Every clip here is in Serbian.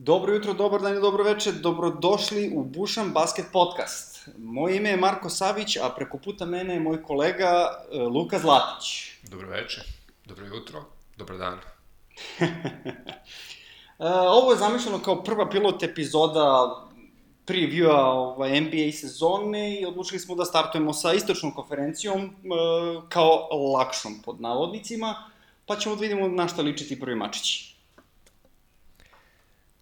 Dobro jutro, dobar dan i dobro večer, dobrodošli u Bušan Basket Podcast. Moje ime je Marko Savić, a preko puta mene je moj kolega e, Luka Zlatić. Dobro večer, dobro jutro, dobar dan. E, Ovo je zamišljeno kao prva pilot epizoda previewa ovaj, NBA sezone i odlučili smo da startujemo sa istočnom konferencijom e, kao lakšom pod navodnicima, pa ćemo da vidimo na šta liči ti prvi mačići.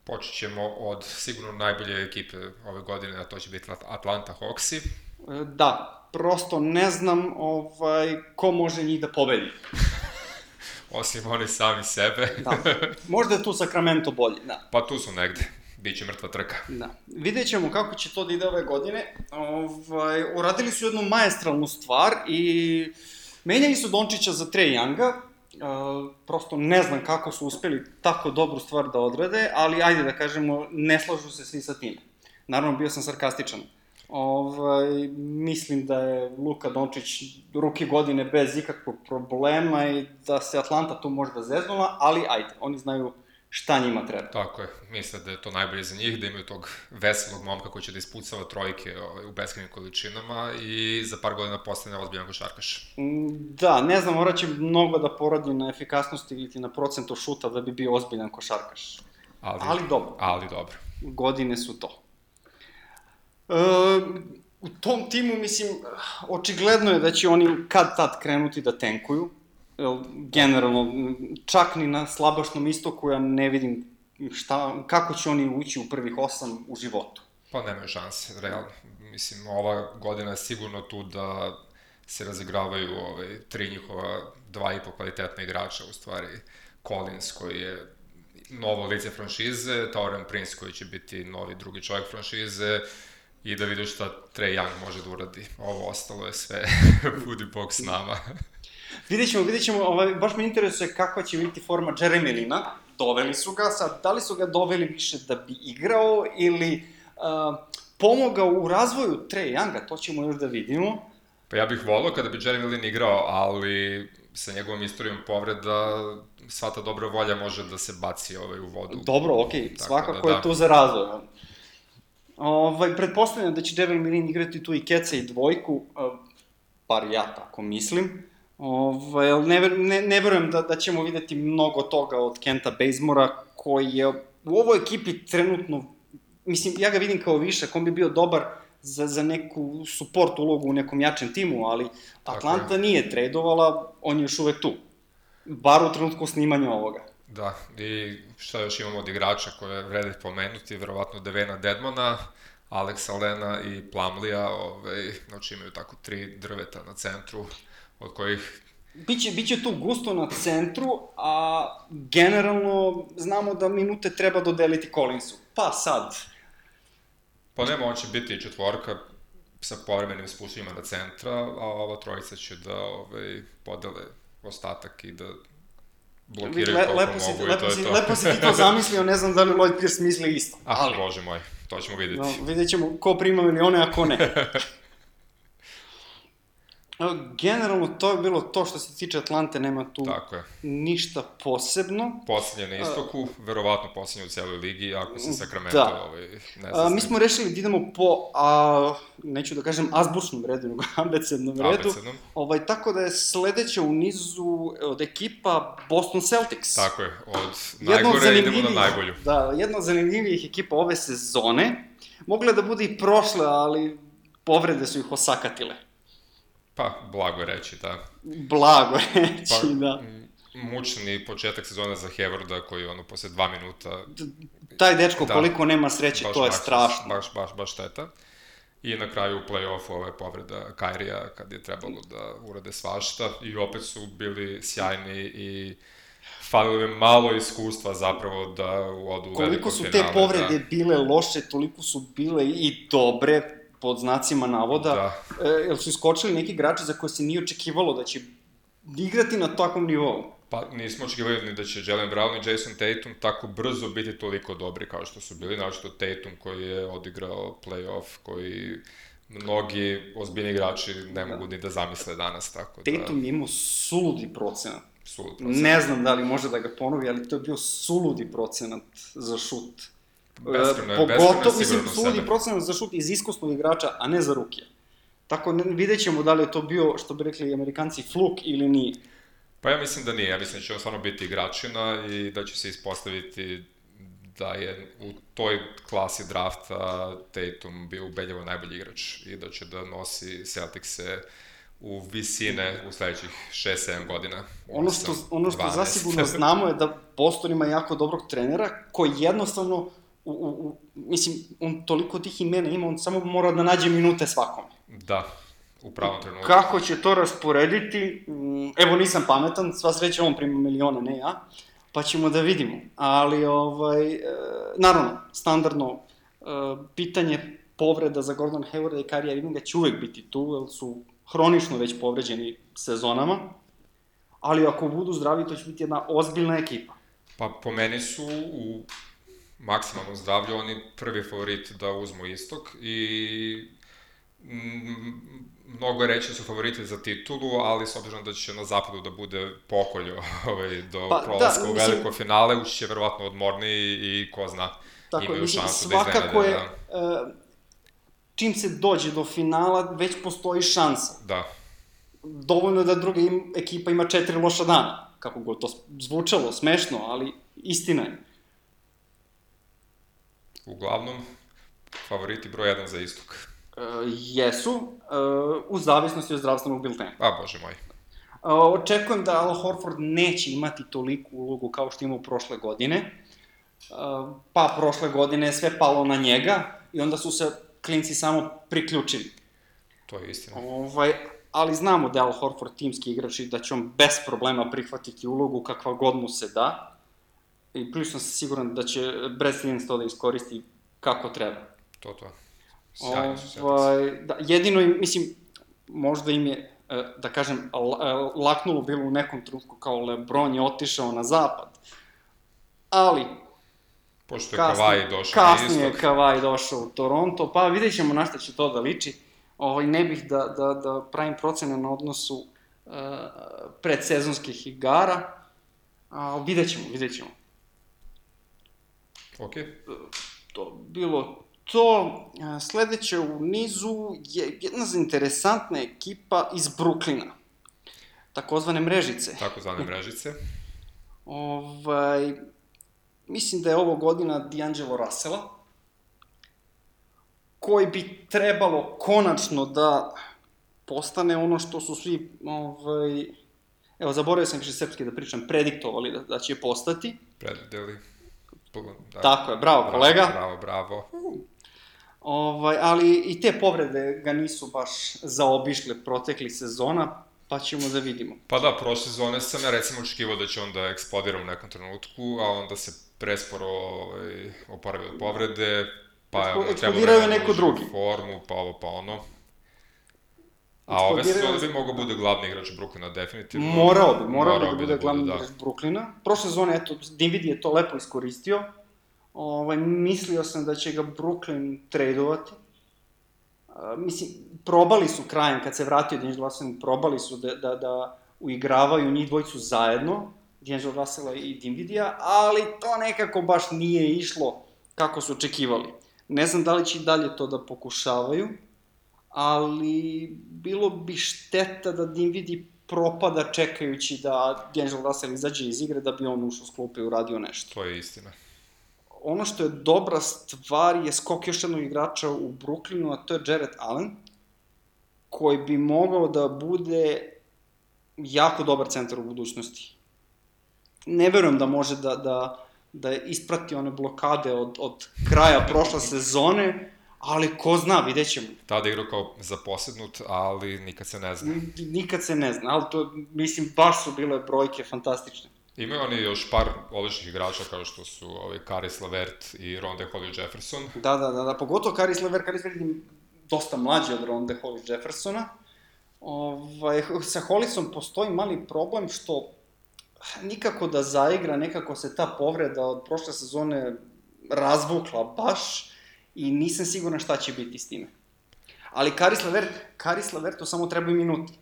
Počet ćemo od sigurno najbolje ekipe ove godine, a to će biti Atlanta Hawksi. E, Da, prosto ne znam ovaj, ko može njih da pobedi. Osim oni sami sebe. Da. Možda je tu Sacramento bolji, da. pa tu su negde. Biće mrtva trka. Da. Vidjet ćemo kako će to da ide ove godine. Ovaj, uradili su jednu maestralnu stvar i menjali su Dončića za Trae Younga. Uh, prosto ne znam kako su uspeli tako dobru stvar da odrade, ali ajde da kažemo, ne slažu se svi sa tim. Naravno, bio sam sarkastičan. Ovaj, mislim da je Luka Dončić ruki godine bez ikakvog problema i da se Atlanta tu možda zeznula, ali ajde, oni znaju šta njima treba. Tako je, misle da je to najbolje za njih, da imaju tog veselog momka koji će da ispucava trojke ovaj, u beskrajnim količinama i za par godina postane ozbiljan košarkaš. Mm, Da, ne znam, morat će mnogo da poradi na efikasnosti ili na procentu šuta da bi bio ozbiljan košarkaš. Ali, Ali dobro. Ali dobro. Godine su to. E, u tom timu, mislim, očigledno je da će oni kad tad krenuti da tenkuju. Generalno, čak ni na slabašnom istoku ja ne vidim šta, kako će oni ući u prvih osam u životu. Pa nemaju šanse, realno. Mislim, ova godina je sigurno tu da se razigravaju ovaj, tri njihova dva i po kvalitetna igrača, u stvari Collins koji je novo lice franšize, Tauren Prince koji će biti novi drugi čovjek franšize i da vidiš šta Trae Young može da uradi. Ovo ostalo je sve budi bog s nama. Vidjet ćemo, vidjet ćemo, ovaj, baš me interesuje kakva će biti forma Jeremy Lina. Doveli su ga, sad, da li su ga doveli više da bi igrao ili uh, pomogao u razvoju Trae Younga, to ćemo još da vidimo. Pa ja bih volao kada bi Jeremy Lin igrao, ali sa njegovom istorijom povreda sva ta dobra volja može da se baci ovaj, u vodu. Dobro, okej, okay, Tako svakako da, je da. to za razvoj. Ovaj, pretpostavljam da će Jeremy Lin igrati tu i keca i dvojku, bar ja tako mislim. Ovaj, ne, ne, ne verujem da, da ćemo videti mnogo toga od Kenta Bazemora, koji je u ovoj ekipi trenutno, mislim, ja ga vidim kao višak, on bi bio dobar za, za neku support ulogu u nekom jačem timu, ali Tako Atlanta je. nije tradovala, on je još uvek tu. Bar u trenutku snimanja ovoga. Da, i šta još imamo od igrača koje vrede pomenuti, verovatno Devena Dedmona, Alexa Lena i Plamlija, ovaj, znači imaju tako tri drveta na centru, od kojih Biće, biće tu gusto na centru, a generalno znamo da minute treba dodeliti Collinsu. Pa sad, Pa nema, on će biti četvorka sa povremenim spušćima na centra, a ova trojica će da ovaj, podele ostatak i da blokiraju le, koliko lepo, si, mogu i lepo, to si, je to. lepo si ti to zamislio, ne znam da li Lloyd Pierce misli isto. Ah, ali, bože moj, to ćemo vidjeti. no, vidjet ćemo ko prima milione, a ko ne. Generalno, to je bilo to što se tiče Atlante, nema tu Tako je. ništa posebno. Poslednje na istoku, verovatno poslednje u celoj ligi, ako se Sacramento Da. ovaj, ne znam. mi smo rešili da idemo po, a, neću da kažem azbučnom redu, nego abecednom redu. Abecednom. Ovaj, tako da je sledeća u nizu od ekipa Boston Celtics. Tako je, od najgore idemo na najbolju. Da, jedna od zanimljivijih ekipa ove sezone. Mogla da bude i prošle, ali povrede su ih osakatile. Pa, blago je reći, da. Blago reći, Pa, da. mučni početak sezone za Havarda koji ono posle dva minuta Taj dečko Da. koliko nema sreće, to je baš, strašno. Baš, baš, baš šteta. I na kraju u play-offu ove povreda Kairija kad je trebalo da urade svašta i opet su bili sjajni i falilo im malo iskustva zapravo da odu u Koliko su te finale, povrede bile loše, toliko su bile i dobre, pod znacima navoda. Da. E, jel su iskočili neki igrači za koje se nije očekivalo da će igrati na takvom nivou? Pa nismo očekivali ni da će Jalen Brown i Jason Tatum tako brzo biti toliko dobri kao što su bili, našto Tatum koji je odigrao playoff, koji mnogi ozbiljni igrači ne mogu ni da zamisle danas, tako da... Tatum je imao suludi procenat. Sulud procenat. Ne znam da li može da ga ponovi, ali to je bio suludi procenat za šut. Beskreno je, Pogotovo, mislim, sudi procenat za šut iz iskusnog igrača, a ne za rukija. Tako, ne, vidjet ćemo da li je to bio, što bi rekli amerikanci, fluk ili nije. Pa ja mislim da nije, ja mislim da će on stvarno biti igračina i da će se ispostaviti da je u toj klasi drafta Tatum bio ubedljivo najbolji igrač i da će da nosi Celticse u visine u sledećih 6-7 godina. Ono što, ono što 12. zasigurno znamo je da Boston ima jako dobrog trenera koji jednostavno, u, u, mislim, on toliko tih imena ima, on samo mora da nađe minute svakome. Da, u pravom trenutku. Kako će to rasporediti, mm, evo nisam pametan, sva sreća on prima milione, ne ja, pa ćemo da vidimo. Ali, ovaj, e, naravno, standardno e, pitanje povreda za Gordon Haywarda i Karija Irvinga će uvek biti tu, jer su hronično već povređeni sezonama, ali ako budu zdravi, to će biti jedna ozbiljna ekipa. Pa po meni su u maksimalnom zdravlju oni prvi favorit da uzmu istok i mnogo je reći da su favoriti za titulu, ali s obzirom da će na zapadu da bude pokoljo ovaj, do Pa, pa, prolaska da, u mislim- veliko finale, ući će verovatno odmorniji i ko zna, Tako imaju mislim, šansu da svakako iznenade. je, Da, e, čim se dođe do finala, već postoji šansa. da, dovoljno je da druga im, ekipa ima četiri loša dana. Kako god to zvučalo, smešno, ali istina je. Uglavnom, favoriti broj 1 za istok. E, jesu, e, u zavisnosti od zdravstvenog biltena. A, bože moj. E, očekujem da Al Horford neće imati toliku ulogu kao što imao prošle godine. E, pa prošle godine je sve palo na njega i onda su se klinci samo priključili. To je istina. Ovaj, ali znamo da je Al Horford timski igrač i da će on bez problema prihvatiti ulogu kakva god mu se da. I prilično sam siguran da će Brad Stevens to da iskoristi kako treba. To, to. Sjajno su. Ovaj, da, jedino im, mislim, možda im je, e, da kažem, e, laknulo bilo u nekom trenutku kao Lebron je otišao na zapad. Ali, Pošto je kasnije, Kawhi došao kasnije je istok, Kawhi došao u Toronto, pa vidjet ćemo na šta će to da liči. Ovaj, ne bih da, da, da pravim procene na odnosu uh, predsezonskih igara, a vidjet ćemo, vidjet ćemo. Ok, To bilo to. Sledeće u nizu je jedna interesantna ekipa iz Bruklina, takozvane mrežice. tako zvane mrežice. Ovaj, mislim da je ovo godina D'Angelo Russella, koji bi trebalo konačno da postane ono što su svi, ovaj, evo, zaboravio sam više srpski da pričam, prediktovali da, da će postati. predvideli. Da. Tako je, bravo, kolega. Bravo, bravo. Ovaj, ali i te povrede ga nisu baš zaobišle protekli sezona, pa ćemo da vidimo. Pa da, prošle sezone sam ja recimo očekivao da će on da eksplodira u nekom trenutku, a onda se presporo ovaj, oporavi od povrede, pa Eksplo- onda eksplodirao je da neko drugi. formu, pa ovo, pa ono. A ove sezone bi mogao bude glavni igrač Brooklyna, definitivno. Morao bi, morao, bi da bude da glavni da. igrač Brooklyna. Prošle sezone, eto, Dinwiddie je to lepo iskoristio. Ovaj, mislio sam da će ga Brooklyn tradovati. A, mislim, probali su krajem, kad se vratio D'Angelo Russell, probali su da, da, da uigravaju njih dvojicu zajedno, D'Angelo Russella i Dinwiddie, ali to nekako baš nije išlo kako su očekivali. Ne znam da li će i dalje to da pokušavaju, ali bilo bi šteta da Dinwiddie propada čekajući da D'Angelo Russell izađe iz igre da bi on ušao s klupe i uradio nešto. To je istina. Ono što je dobra stvar je skok još jednog igrača u Brooklynu, a to je Jared Allen, koji bi mogao da bude jako dobar centar u budućnosti. Ne verujem da može da, da, da isprati one blokade od, od kraja prošle sezone, ali ko zna, vidjet ćemo. Tada igrao kao zaposednut, ali nikad se ne zna. Nikad se ne zna, ali to, mislim, baš su bile brojke fantastične. Imaju oni još par odličnih igrača kao što su ovaj Karis Lavert i Ronde Holly Jefferson. Da, da, da, da, pogotovo Karis Lever, Karis Lever je dosta mlađi od Ronde Holly Jeffersona. Ovaj, sa Hollisom postoji mali problem što nikako da zaigra, nekako se ta povreda od prošle sezone razvukla baš i nisam siguran šta će biti s time. Ali Karis Lever, Karis Lever to samo treba minuti.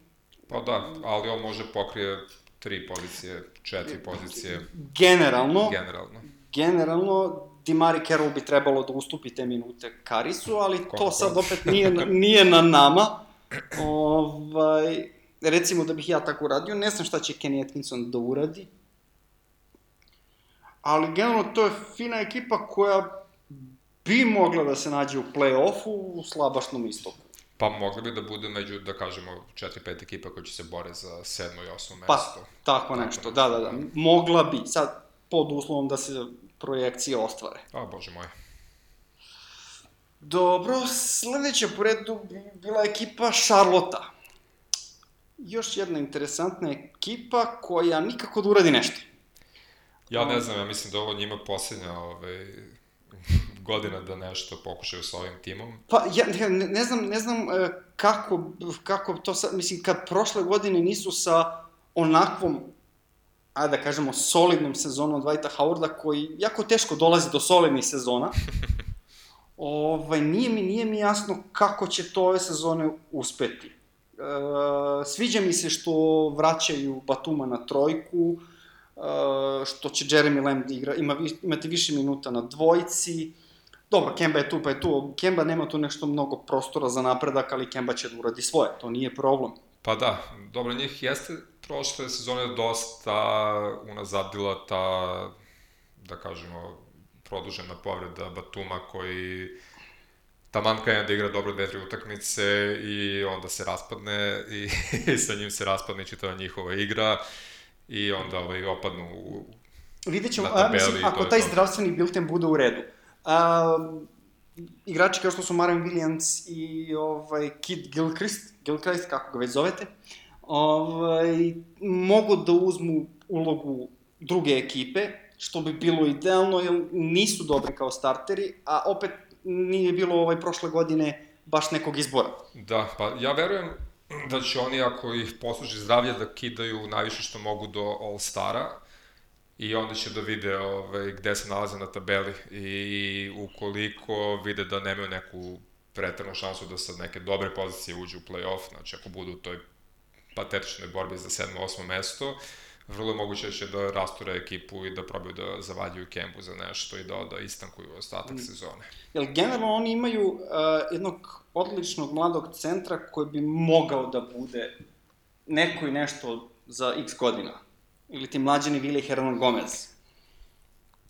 Pa da, ali on može pokrije tri pozicije, četiri pozicije, Generalno, generalno. generalno Dimari Carroll bi trebalo da ustupi te minute Karisu, ali Koliko to sad opet nije, nije na nama. Ovaj, recimo da bih ja tako uradio, ne znam šta će Kenny Atkinson da uradi, ali generalno to je fina ekipa koja bi mogla da se nađe u play-offu u slabašnom istoku. Pa mogli bi da bude među, da kažemo, 4-5 ekipa koji će se bore za sedmo i osmo mesto. Pa, tako nešto, da, da, da. Mogla bi, sad pod uslovom da se projekcije ostvare. A, bože moj. Dobro, sledeća po redu bi bila ekipa Charlotta. Još jedna interesantna ekipa koja nikako da uradi nešto. Ja ne znam, ja mislim da ovo njima posljednja ovaj, godina da nešto pokušaju sa ovim timom. Pa, ja ne, ne znam, ne znam e, kako, kako to sad, mislim, kad prošle godine nisu sa onakvom, ajde da kažemo, solidnom sezonom Dwighta Howarda, koji jako teško dolazi do solidnih sezona, ovaj, nije mi, nije mi jasno kako će to ove sezone uspeti. E, sviđa mi se što vraćaju Batuma na trojku, e, što će Jeremy Lamb igra, ima, imate više minuta na dvojici, Dobro, Kemba je tu, pa je tu. Kemba nema tu nešto mnogo prostora za napredak, ali Kemba će da uradi svoje, to nije problem. Pa da, dobro, njih jeste prošle sezone dosta unazadila ta, da kažemo, produžena povreda Batuma koji taman krene da igra dobro dve, tri utakmice i onda se raspadne i, i sa njim se raspadne čitava njihova igra i onda ovaj, opadnu u... Vidjet ćemo, a, mislim, ako taj zdravstveni bilten bude u redu. A, igrači kao što su Marvin Williams i ovaj, Kid Gilchrist, Gilchrist, kako ga već zovete, ovaj, mogu da uzmu ulogu druge ekipe, što bi bilo idealno, jer nisu dobri kao starteri, a opet nije bilo ovaj prošle godine baš nekog izbora. Da, pa ja verujem da će oni, ako ih posluži zdravlje, da kidaju najviše što mogu do All-Stara i onda će da vide ovaj, gde se nalaze na tabeli i ukoliko vide da nemaju neku pretrnu šansu da sa neke dobre pozicije uđu u play-off, znači ako budu u toj patetičnoj borbi za 7-8 mesto, vrlo je moguće da će da rasture ekipu i da probaju da zavaljuju Kembu za nešto i da, da istankuju ostatak sezone. Jer generalno oni imaju uh, jednog odličnog mladog centra koji bi mogao da bude neko i nešto za x godina. Ili ti mlađeni Vili Hernan Gomez.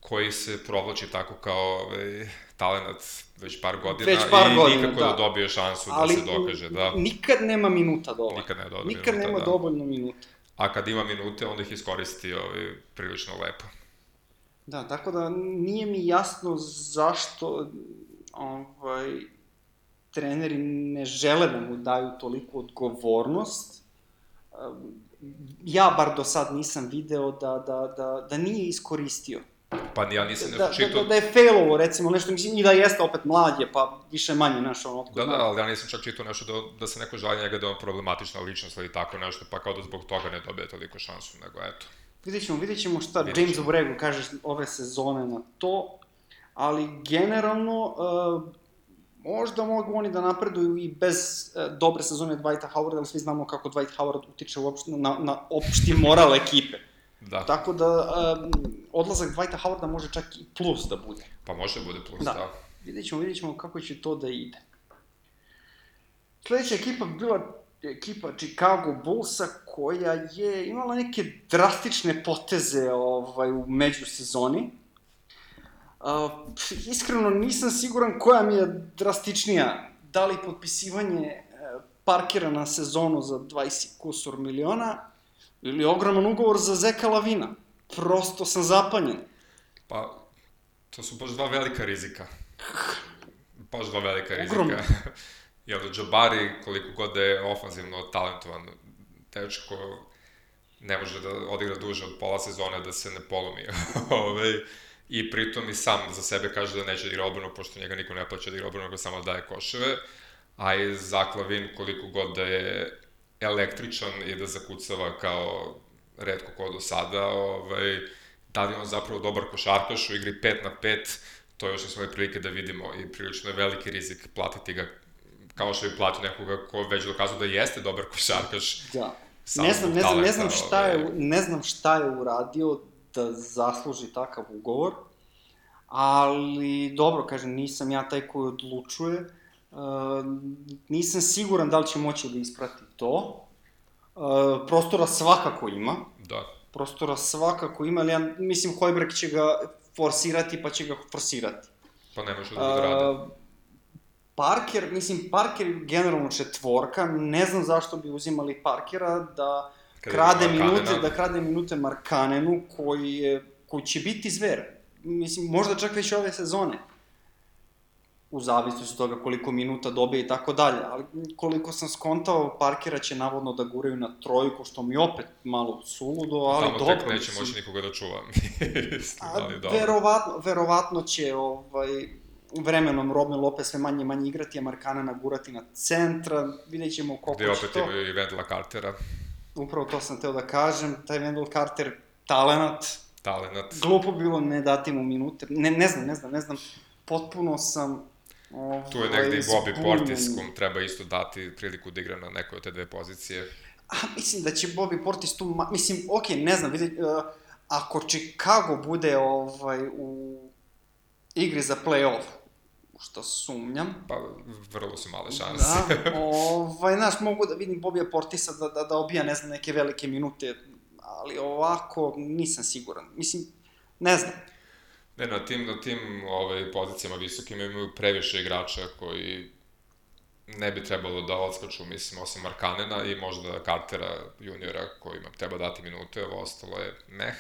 koji se provlači tako kao ovaj, talenat već par godina Već par i godina, nikako da. da. dobije šansu Ali da se dokaže, da. nikad nema minuta dovoljno. Nikad nema dovoljno Nikad minuta, nema da. dovoljno minuta. A kad ima minute, onda ih iskoristi ovaj, prilično lepo. Da, tako da nije mi jasno zašto ovaj, treneri ne žele da mu daju toliku odgovornost. Um, Ja bar do sad nisam video da, da, da, da nije iskoristio. Pa ja nisam Da, nešto da, čitao... da, da je failovo, recimo, nešto, mislim, i da jeste opet mlad je, pa više manje, znaš, ono, Da, da, ali ja nisam čak čitao nešto da, da se neko žali njega da je on problematična ličnost ili tako nešto, pa kao da zbog toga ne dobije toliko šansu, nego eto. Vidjet ćemo, vidjet ćemo šta Vidjet James ćemo. Obrego kaže ove sezone na to, ali generalno uh, možda mogu oni da napreduju i bez uh, dobre sezone Dwighta Howarda, ali svi znamo kako Dwight Howard utiče uopšte na, na opšti moral ekipe. Da, Tako da um, odlazak Dwighta Howarda može čak i plus da bude. pa može da bude plus, Da. da. Vidjet ćemo, vidjet ćemo kako će to da ide. Sledeća ekipa bi bila ekipa Chicago Bullsa koja je imala neke drastične poteze ovaj, u međusezoni. Uh, iskreno nisam siguran koja mi je drastičnija. Da li potpisivanje e, Parkera na sezonu za 20 kusur miliona ili ogroman ugovor za Zeka Lavina. Prosto sam zapanjen. Pa, to su baš dva velika rizika. Baš dva velika rizika. Ogromno. Jer Jabari, koliko god da je ofanzivno talentovan dečko, ne može da odigra duže od pola sezone da se ne polomi. Ove, I pritom i sam za sebe kaže da neće da igra odbranu, pošto njega niko ne plaća da igra odbranu, nego samo daje koševe. A i Zach Lavin, koliko god da je električan i da zakucava kao redko ko do sada, ovaj, da li on zapravo dobar košarkaš u igri 5 na 5, to još nismo imali prilike da vidimo i prilično je veliki rizik platiti ga kao što bi platio nekoga ko već dokazao da jeste dobar košarkaš. Da. Ne znam, ne znam, ne znam šta je, ovaj. ne znam šta je uradio da zasluži takav ugovor. ali dobro, kažem, nisam ja taj koji odlučuje. Uh, nisam siguran da li će moći da isprati to. Uh, prostora svakako ima. Da. Prostora svakako ima, ali ja mislim Hojberg će ga forsirati pa će ga forsirati. Pa ne može da bude rade. Uh, Parker, mislim, Parker generalno četvorka, ne znam zašto bi uzimali Parkera da krade minute, da krade minute Markanenu koji je, koji će biti zver. Mislim, možda čak već ove sezone. U zavisnosti od toga koliko minuta dobije i tako dalje, ali koliko sam skontao, Parkera će navodno da guraju na trojku, što mi opet malo suludo, ali Tamo dobro. tek neće mislim. moći nikoga da čuva. Mislim, A, ali dobro. verovatno, verovatno će ovaj, vremenom Robin Lopez sve manje i manje igrati, a Markana nagurati na centra, vidjet ćemo koliko Gde će opet to. imaju i Vendela Cartera, Upravo to sam teo da kažem, taj Wendell Carter, talenat, talenat. glupo bilo ne dati mu minute, ne, ne znam, ne znam, ne znam, potpuno sam ovaj, Tu je negde i Bobby. Portis, kom treba isto dati priliku da igra na nekoj od te dve pozicije. A, mislim da će Bobby Portis tu, ma, mislim, okej, ne znam, vidi, uh, ako Chicago bude ovaj, u igri za play-off, u što sumnjam, Pa, vrlo su male šanse. Da, ovaj, znaš, mogu da vidim Bobija Portisa da, da, da obija, ne znam, neke velike minute, ali ovako nisam siguran. Mislim, ne znam. Ne, na tim, na tim ovaj, pozicijama visokim imaju previše igrača koji ne bi trebalo da odskaču, mislim, osim Markanena i možda Cartera juniora kojima treba dati minute, ovo ostalo je meh.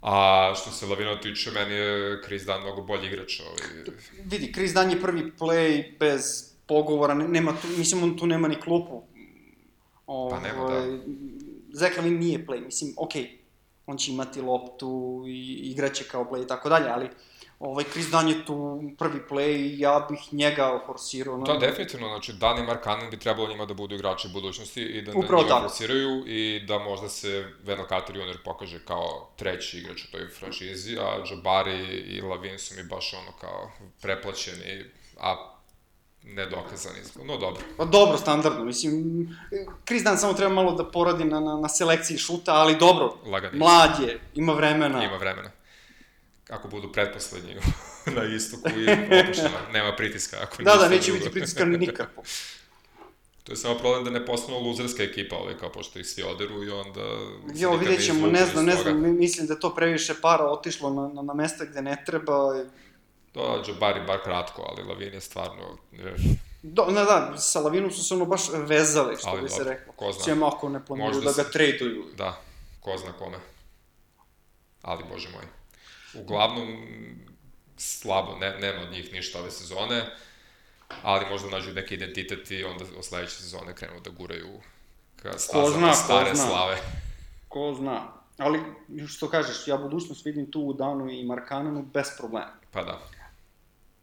A što se Lavina tiče, meni je Chris Dunn mnogo bolji igrač. Ovaj, Vidi, Chris Dan je prvi play bez pogovora, ne- nema tu, mislim, on tu nema ni klupu. Pa nema, Ovaj, da. Zach Lavin nije play, mislim, okej, on će imati loptu i igraće kao play i tako dalje, ali ovaj, Chris Dan je tu prvi play i ja bih njega forsirao. Da, definitivno, znači Dan i Markanen bi trebalo njima da budu igrači budućnosti i da Upravo njima tako. forsiraju i da možda se Wendell Carter Jr. pokaže kao treći igrač u toj franšizi, a Jabari i Lavin su mi baš ono kao preplaćeni, a nedokazani. No dobro, Pa dobro, standardno, mislim, Chris Dan samo treba malo da poradi na, na, na selekciji šuta, ali dobro, lagani. mlad je, ima vremena. Ima vremena. Ako budu pretposlednji na istoku i opušteno, nema pritiska. Ako Da, da, neće drugo. biti pritiska nikako. To je samo problem da ne postanu luzerska ekipa, ovaj, kao pošto ih svi oderu i onda... Jo, vidjet ćemo, ne znam, ne znam, mi- mislim da to previše para otišlo na, na, na mesta gde ne treba. Da, Jabari bar kratko, ali Lavin je stvarno... Do, ne, da, sa Lavinom su se ono baš vezali, što Ali bi se dobro, reklo. ko zna. Svijem ako ne planiraju da ga se- traduju. Da, ko zna kome. Ali, bože moj. Uglavnom, slabo, ne, nema od njih ništa ove sezone, ali možda nađu neki identitet i onda od sledeće sezone krenu da guraju ka stazama zna, ko stare zna. slave. Ko zna. Ali, što kažeš, ja budućnost vidim tu u Danu i Markanenu bez problema. Pa da.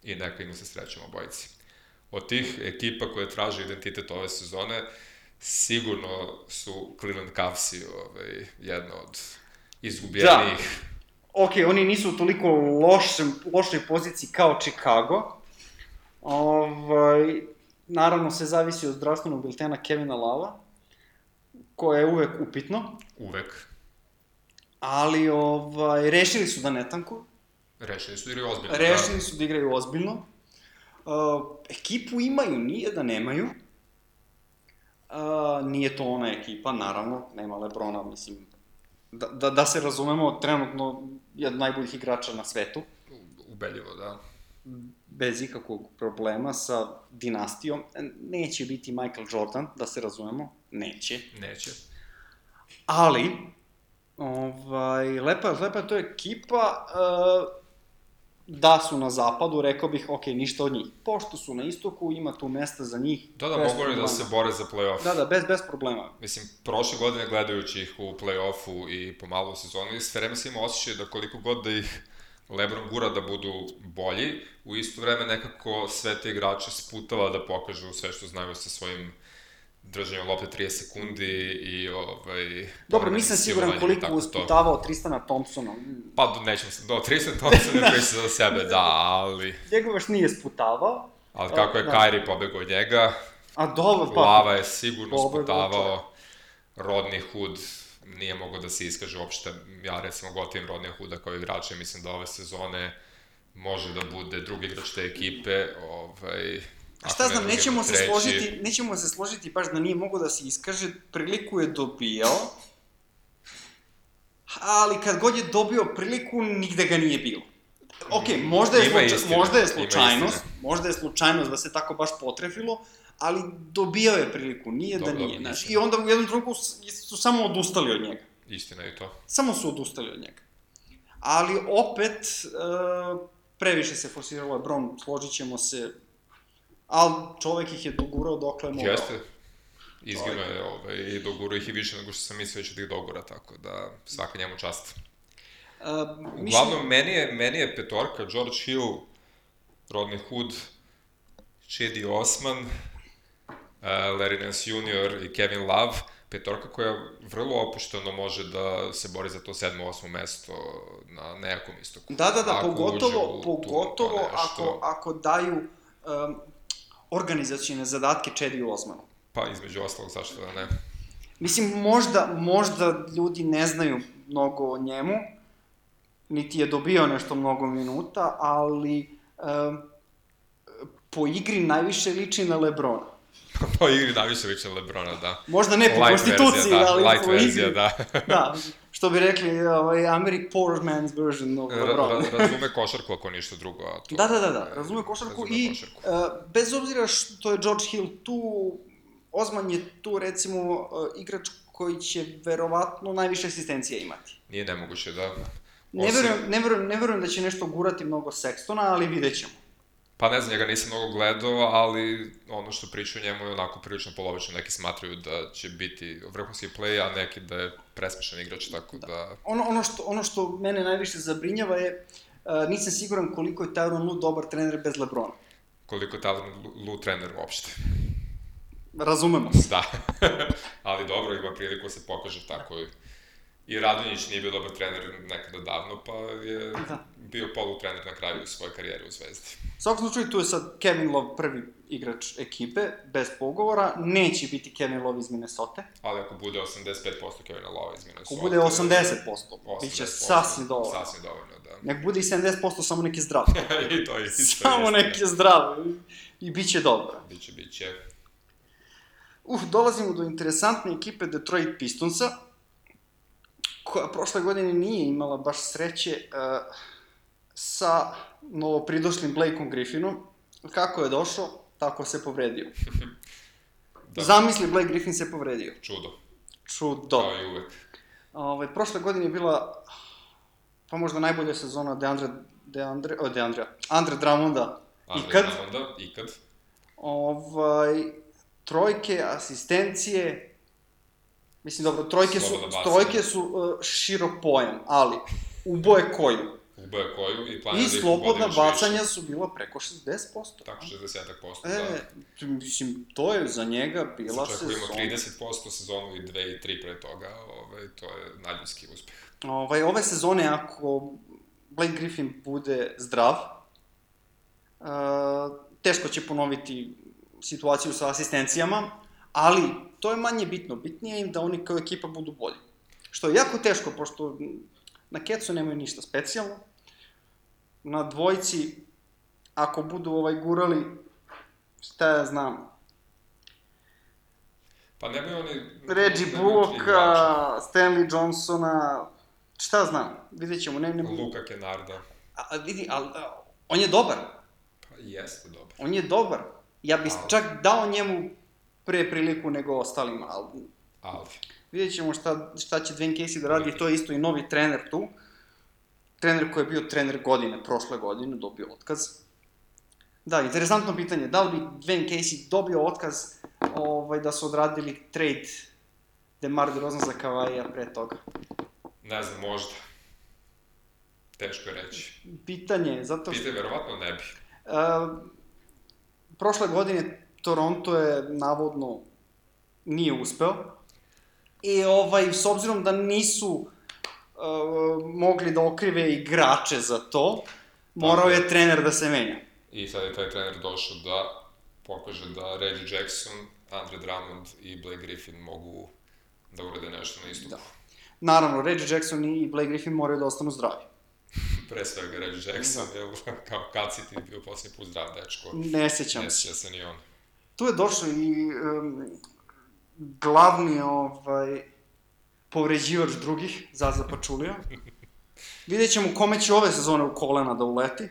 I neka ima se srećemo obojici. Od tih ekipa koje traže identitet ove sezone, sigurno su Cleveland Cavsi ovaj, jedna od izgubljenijih. Ok, oni nisu u toliko lošem, lošoj poziciji kao Chicago. Ovaj, naravno, se zavisi od zdravstvenog biltena Kevina Lava, koje je uvek upitno, Uvek. ali ovaj, rešili su da ne tankuju, Rešili su da igraju ozbiljno. rešili su da igraju ozbiljno. Uh, ekipu imaju, nije da nemaju. Uh, nije to ona ekipa, naravno, nema Lebrona, mislim, da, da, da se razumemo, trenutno je od najboljih igrača na svetu. Ubedljivo, da. bez ikakvog problema sa dinastijom. Neće biti Michael Jordan, da se razumemo, neće. Neće. Ali, ovaj, lepa, lepa je to ekipa, uh, da su na zapadu, rekao bih, ok, ništa od njih. Pošto su na istoku, ima tu mesta za njih. Da, da, mogu oni da se bore za play-off. Da, da, bez, bez problema. Mislim, prošle godine gledajući ih u play-offu i pomalo u sezoni, sve vreme sam imao osjećaj da koliko god da ih Lebron gura da budu bolji, u isto vreme nekako sve te igrače sputava da pokažu sve što znaju sa svojim držanjem lopte 30 sekundi i ovaj... Dobro, nisam siguran koliko usputavao Tristana Thompsona. Pa, nećemo se, do 30 Thompson koji se za sebe, da, ali... Njega baš nije sputavao. Ali kako je Da. Kairi pobegao od njega, A dobro, pa... Lava je sigurno sputavao, Rodney Hood nije mogao da se iskaže uopšte, ja recimo gotivim Rodney Hooda kao igrača, mislim da ove sezone može da bude drugi igrač te ekipe, ovaj, A šta znam, nećemo se složiti, nećemo se složiti baš da nije mogo da se iskaže, priliku je dobijao, ali kad god je dobio priliku, nigde ga nije bilo. Ok, možda je, slučaj, istina, možda je slučajnost, možda je slučajnost da se tako baš potrefilo, ali dobijao je priliku, nije da Dobro, da nije, znaš. I onda u jednom trenutku su samo odustali od njega. Istina je to. Samo su odustali od njega. Ali opet, uh, previše se forsiralo Lebron, složit ćemo se, ali čovek ih je dogurao dokle je mogao. Jeste. Izgino je ovaj, i dogurao ih i više nego što sam mislio da će da ih dogura, tako da svaka njemu čast. Uh, mislim... Uglavnom, meni je, meni je petorka George Hill, Rodney Hood, Chedi Osman, uh, Larry Nance Jr. i Kevin Love, petorka koja vrlo opušteno može da se bori za to sedmo, osmo mesto na nejakom istoku. Da, da, da, ako pogotovo, pogotovo nešto... ako, ako daju um, organizacijne zadatke Chedi Osmanu. Pa, između ostalog, zašto da ne? Mislim, možda, možda ljudi ne znaju mnogo o njemu, niti je dobio nešto mnogo minuta, ali um, po igri najviše liči na Lebrona. Po igri najviše na Lebrona, da. Možda ne po light konstituciji, verzija, da, ali light po verzija, da. da, što bi rekli, ovaj, Americ Poor Man's version of Lebrona. Ra, razume košarku ako ništa drugo. A to, da, da, da, da, razume košarku razume i košarku. Uh, bez obzira što je George Hill tu, Ozman je tu recimo uh, igrač koji će verovatno najviše asistencija imati. Nije nemoguće, da. Ne verujem, ne, verujem, ne verujem da će nešto gurati mnogo Sextona, ali vidjet ćemo. Pa ne znam, njega nisam mnogo gledao, ali ono što priča o njemu je onako prilično polovično. Neki smatraju da će biti vrhunski play, a neki da je presmešan igrač, tako da... da... Ono, ono, što, ono što mene najviše zabrinjava je, uh, nisam siguran koliko je Tyron Lu dobar trener bez Lebrona. Koliko je Tyron Lu trener uopšte. Razumemo se. Da. ali dobro, ima priliku da se pokaže tako i I Radonjić nije bio dobar trener nekada davno, pa je da. bio polutrener na kraju svoje karijere u Zvezdi. U svakom slučaju, tu je sad Kevin Love prvi igrač ekipe, bez pogovora. Neće biti Kevin Love iz Minnesota. Ali ako bude 85% Kevin Love iz Minnesota... Ako bude 80%, 80% bit će sasvim dovoljno. Sasvim dovoljno, da. Nek bude i 70%, samo neki zdrav. I to je isto. Samo neki zdrav. I bit će dobro. Biće, biće. Uf, dolazimo do interesantne ekipe Detroit Pistonsa koja prošle godine nije imala baš sreće uh, sa novopridošlim Blakeom Griffinom. Kako je došao, tako se povredio. da. Zamisli, Blake Griffin se povredio. Čudo. Čudo. Kao i uvek. Ove, ovaj, prošle godine je bila pa možda najbolja sezona Deandre, Deandre, o, Deandre, Andre Drummonda Andre ikad. Drummonda, ikad. Ovaj, trojke, asistencije, Mislim, dobro, trojke su, trojke su uh, širok pojam, ali uboje koju. Uboje koju i planira I da slobodna bacanja više. su bila preko 60%. Tako, 60%, e, da. Mislim, to je za njega bila sezona. Čak ima 30% sezonu i 2 i 3 pre toga, ovaj, to je nadljudski uspeh. Ovaj, ove sezone, ako Blake Griffin bude zdrav, uh, teško će ponoviti situaciju sa asistencijama, ali to je manje bitno. Bitnije im da oni kao ekipa budu bolji. Što je jako teško, pošto na kecu nemaju ništa specijalno. Na dvojci, ako budu ovaj gurali, šta ja znam, Pa nemaju oni... Reggie Bullocka, Stanley Johnsona, šta znam, vidjet ćemo, ne, ne... Luka Kenarda. A, a vidi, ali on je dobar. Pa jeste dobar. On je dobar. Ja bih čak dao njemu pre priliku nego ostalima, ali... Ali. Vidjet ćemo šta, šta će Dwayne Casey da radi, to je isto i novi trener tu. Trener koji je bio trener godine, prošle godine, dobio otkaz. Da, interesantno pitanje, da li bi Dwayne Casey dobio otkaz ovaj, da su odradili trade DeMar DeRozan za Kavaja pre toga? Ne znam, možda. Teško je reći. Pitanje, zato što... Pitanje, verovatno ne bi. Uh, prošle godine Toronto je navodno nije uspeo. I ovaj, s obzirom da nisu uh, mogli da okrive igrače za to, morao je trener da se menja. I sad je taj trener došao da pokaže da Reggie Jackson, Andre Drummond i Blake Griffin mogu da urade nešto na istupu. Da. Naravno, Reggie Jackson i Blake Griffin moraju da ostanu zdravi. pre svega Reggie Jackson, Da. jel, kao kad si ti bio posljednji put zdrav dečko. Ne sećam Ne se. sjeća se ni on. Tu je došao i um, glavni ovaj, povređivač drugih, Zaza Pačulija. Vidjet ćemo kome će ove sezone u kolena da uleti.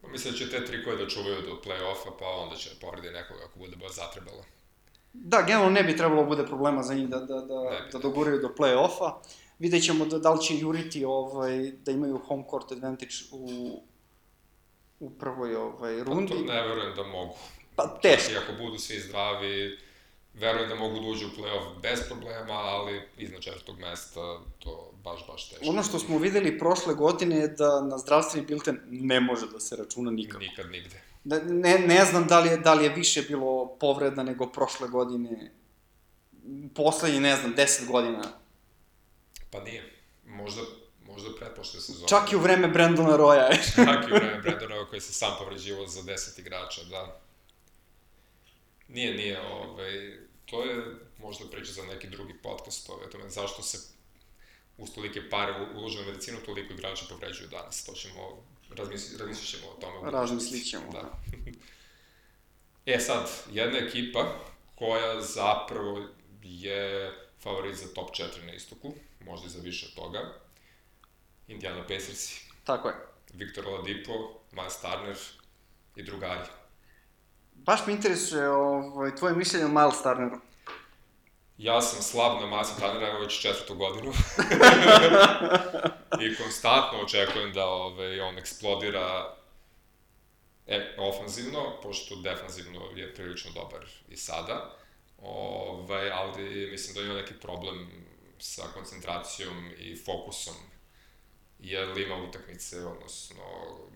Pa Mislim da će te trikove da čuvaju do play-offa, pa onda će povredi nekoga ako bude baš zatrebalo. Da, generalno ne bi trebalo bude problema za njih da, da, da, da doguraju do play-offa. Vidjet ćemo da, da li će juriti ovaj, da imaju home court advantage u, u prvoj ovaj, Pa rundi. to ne verujem da mogu. Pa teško. I ako budu svi zdravi, verujem da mogu da uđu u play-off bez problema, ali iznad četvrtog mesta to baš, baš teško. Ono što smo videli prošle godine je da na zdravstveni bilten ne može da se računa nikako. Nikad nigde. Ne, ne, ne znam da li, je, da li je više bilo povreda nego prošle godine. Poslednji, ne znam, 10 godina. Pa nije. Možda, možda pretpošle sezone. Čak i u vreme Brandona Roya. Čak i u vreme Brandonova koji se sam povređivao za 10 igrača, da. Nije, nije, ovaj, to je možda priča za neki drugi podcast, ovaj, o tome zašto se uz tolike pare uložene u medicinu toliko igrača povređuju danas. To ćemo, razmislit, ćemo o tome. Razmislit ćemo, Da. e sad, jedna ekipa koja zapravo je favorit za top 4 na istoku, možda i za više od toga. Indiana Pacersi, Tako je. Viktor Oladipo, Miles Turner i drugari. Baš me interesuje ovaj, tvoje mišljenje o Miles Turneru. Ja sam slab na Milesa Turnera evo već četvrtu godinu. I konstantno očekujem da ovaj, on eksplodira e, ofanzivno, pošto defanzivno je prilično dobar i sada. Ovaj, ali mislim da ima neki problem sa koncentracijom i fokusom jer ima utakmice, odnosno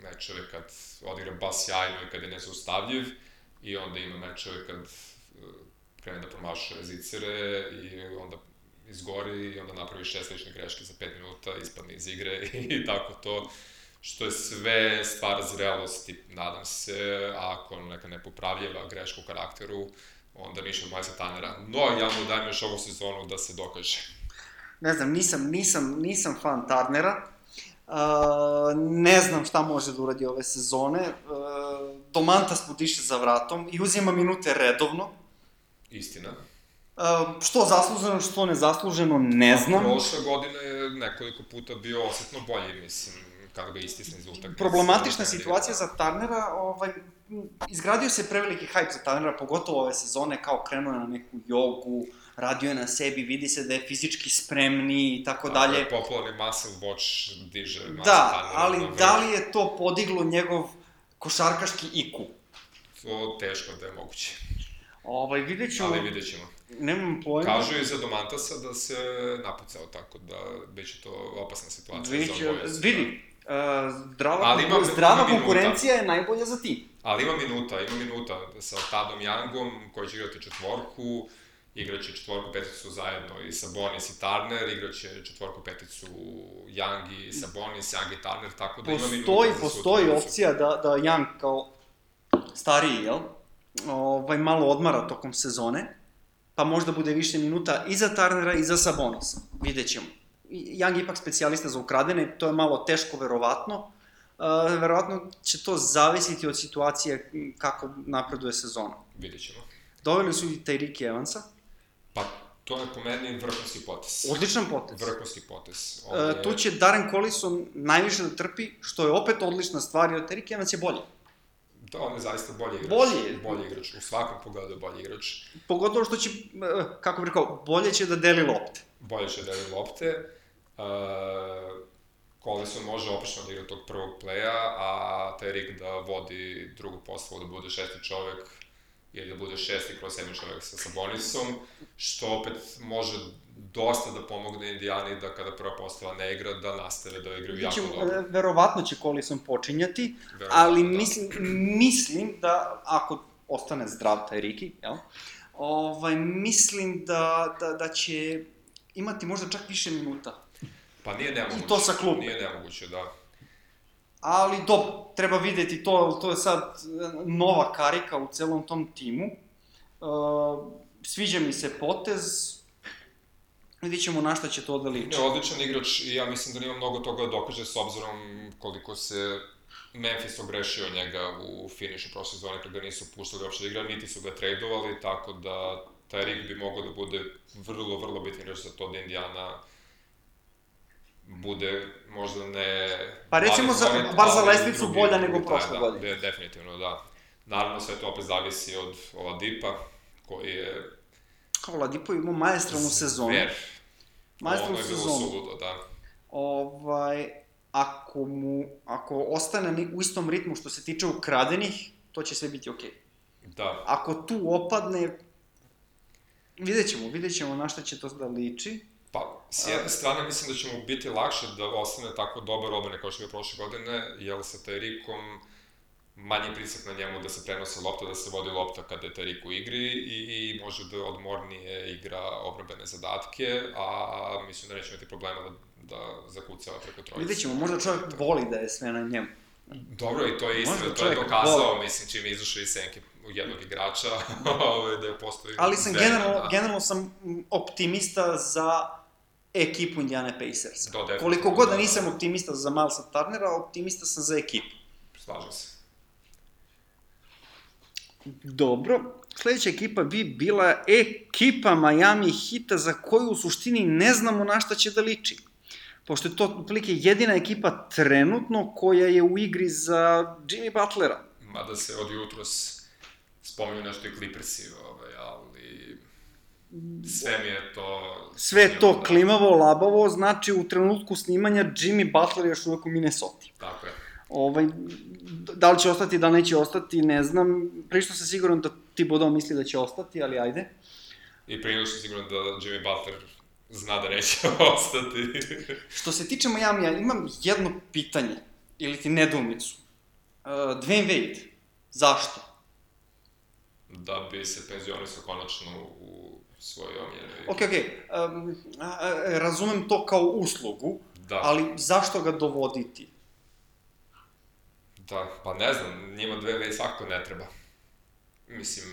mečeve kad odigra bas sjajno i kad je nezaustavljiv i onda ima mečeve kad eh, krene da promašuje zicere i onda izgori i onda napravi šest lične greške za 5 minuta, ispadne iz igre i tako to što je sve stvar zrelosti, nadam se, ako neka nepopravljiva greška u karakteru, onda ništa od Majsa Tanera. No, ja mu dajem još ovu sezonu da se dokaže. Ne znam, nisam, nisam, nisam fan Turnera. Uh, ne znam šta može da uradi ove sezone. Uh, Domantas mu diše za vratom i uzima minute redovno. Istina. Uh, što zasluženo, što nezasluženo, ne znam. Prošle godine je nekoliko puta bio osetno bolji, mislim, kada ga istisne iz utakmice. Problematična situacija za Turnera, ovaj, izgradio se preveliki hype za Turnera, pogotovo ove sezone, kao krenuo na neku jogu, radio je na sebi, vidi se da je fizički spremniji i tako Tako je, dalje. Popularni muscle watch diže Da, ali da li je to podiglo njegov košarkaški IQ? To teško da je moguće, Ovaj, vidjet ćemo, ali vidjet ćemo. nemam pojma. Kažu i za Domantasa da se napucao, tako da bit će to opasna situacija Vidjet će, za oboje. vidi, uh, zdrava, Ali ima- zdrava ima minuta. konkurencija je najbolja za tim. Ali ima minuta, ima minuta sa Tadom Youngom, koji će igrati četvorku, igraće četvorku peticu zajedno i Sabonis i Turner, igraće četvorku peticu Young i Sabonis, Young i Turner, tako da ima minuta Postoji, svu postoji trojicu. opcija da, da Young kao stariji, jel? Ovaj, malo odmara tokom sezone, pa možda bude više minuta i za Turnera i za Sabonisa. Vidjet ćemo. Young je ipak specijalista za ukradene, to je malo teško verovatno. Uh, verovatno će to zavisiti od situacije kako napreduje sezona. Vidjet ćemo. Doveli su i Tyreke Evansa, Pa, to je po meni vrhunski potez. odličan potez. Vrhunski potez. On Uh, tu će Darren Collison najviše da trpi, što je opet odlična stvar, jer Tyreke Evans je bolji. Da, on je zaista bolji igrač. Bolji je. Bolji igrač. U svakom pogledu je bolji igrač. Pogotovo što će, eh, kako bih rekao, bolje će da deli lopte. Bolje će da je lopte. Uh, Collison može opično da igra tog prvog pleja, a taj Rick da vodi drugu postavu, da bude šesti čovek ili da bude šesti kroz sedmi čovek sa Sabonisom, što opet može dosta da pomogne Indijani da kada prva postava ne igra, da nastave da igraju jako dobro. verovatno će Collison počinjati, Verovatno, ali da. mislim, mislim da ako ostane zdrav taj Riki, jel? Ovaj, mislim da, da, da će imati možda čak više minuta. Pa nije nemoguće. I to sa klubom. Nije nemoguće, da. Ali dobro, treba videti to, to je sad eh, nova karika u celom tom timu. Uh, sviđa mi se potez, Vidjet ćemo na šta će to da liči. Ne, odličan igrač i ja mislim da nema mnogo toga da dokaže s obzirom koliko se Memphis ogrešio njega u finišu prošle sezone kada nisu puštali uopšte da igra, niti su ga tradovali, tako da taj Rick bi mogao da bude vrlo, vrlo bitan igrač za to da Indiana bude možda ne... Pa recimo, za, favorit, bar za lestvicu drugi- bolja nego prošle da, godine. Da, definitivno, da. Naravno, sve to opet zavisi od Oladipa, koji je Kao Ladipo imao maestralnu sezonu. zver. Maestralnu Ono je bilo sezonu. suludo, da. Ovaj, ako mu, ako ostane u istom ritmu što se tiče ukradenih, to će sve biti okej. Da, Ako tu opadne, vidjet ćemo, vidjet ćemo na šta će to da liči. Pa, s jedne strane mislim da će mu biti lakše da ostane tako dobar obrane kao što je prošle godine, jer sa Tajrikom manji pritisak na njemu da se prenose lopta, da se vodi lopta kada je Tajrik u igri i, i može da odmornije igra obrambene zadatke, a mislim da neće imati problema da, da zakucava preko trojice. Vidjet ćemo, možda čovjek voli da je sve na njemu. Dobro, i to je Možda to je dokazao, voli. mislim, čim je izašao iz senke jednog igrača, ovaj, da je postoji... Ali sam generalno, da. generalno sam optimista za ekipu Indiana Pacersa. Definitivno, Koliko god da nisam optimista za Milesa Turnera, optimista sam za ekipu. Slažem se. Dobro, sledeća ekipa bi bila ekipa Miami Hita za koju u suštini ne znamo na šta će da liči. Pošto je to otprilike jedina ekipa trenutno koja je u igri za Jimmy Butlera. Mada se od jutros spominju nešto i Clippersi, ovaj, ali sve mi je to... Sve je to da. klimavo, labavo, znači u trenutku snimanja Jimmy Butler je još uvek u Minnesota. Tako je. Ovaj, da li će ostati, da li neće ostati, ne znam. Prišto sam siguran da ti Bodo misli da će ostati, ali ajde. I prije sam siguran da Jimmy Butler zna da neće ostati. Što se tiče Majamija, imam jedno pitanje, ili ti nedoumicu. Uh, Dwayne Wade, zašto? da bi se penzionisao konačno u svojoj omiljenoj Ok, ok, um, a, a, razumem to kao uslugu, Da, ali zašto ga dovoditi? da, pa ne znam, njima dve već svako ne treba. Mislim,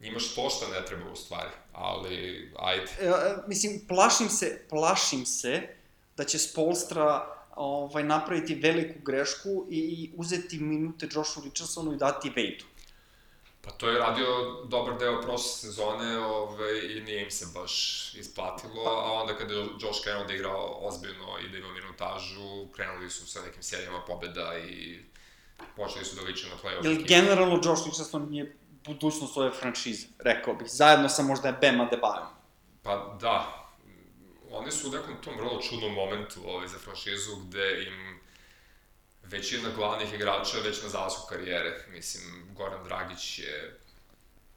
njima što šta ne treba u stvari, ali ajde. E, e, mislim, plašim se, plašim se da će Spolstra ovaj, napraviti veliku grešku i, i uzeti minute Joshu Richardsonu i dati Wade-u. Pa to je radio dobar deo prošle sezone ovaj, i nije im se baš isplatilo, a onda kada je Josh krenuo da igra ozbiljno i da ima minutažu, krenuli su sa nekim serijama pobeda i počeli su da liče na play-off ekipu. generalno Josh Richardson je budućnost ove franšize, rekao bih. Zajedno sa možda Bema Debayom. Pa da, oni su u nekom tom vrlo čudnom momentu ovaj, za franšizu gde im većina glavnih igrača već na zalasku karijere. Mislim, Goran Dragić je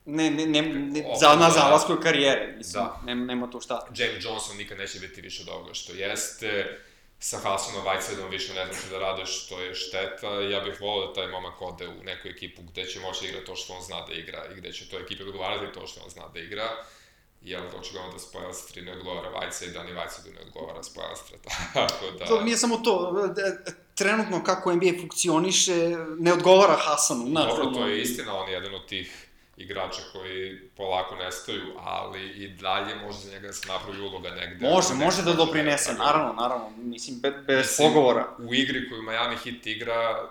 Ne, ne, ne, ne za, na da. zalasku karijere, mislim, Da. nema, nema tu šta. James Johnson nikad neće biti više od ovoga što jeste, sa Hasanom Whitesidom više ne znam šta da rade što je šteta, ja bih volao da taj momak ode u neku ekipu gde će moći da igra to što on zna da igra i gde će to ekipe odgovarati to što on zna da igra, jer očigledno da Spoelstri ne odgovara Whiteside, a ni Whiteside ne odgovara Spoelstra, tako da... To nije samo to, e, trenutno kako NBA funkcioniše, ne odgovara Hasanu, znaš. Dobro, to je istina, on je jedan od tih igrača koji polako nestaju, ali i dalje može za njega da se napravi uloga negde. Može, Negde može da doprinese, tako- naravno, naravno, mislim, be, bez Mislim, pogovora. U igri koju Miami Heat igra,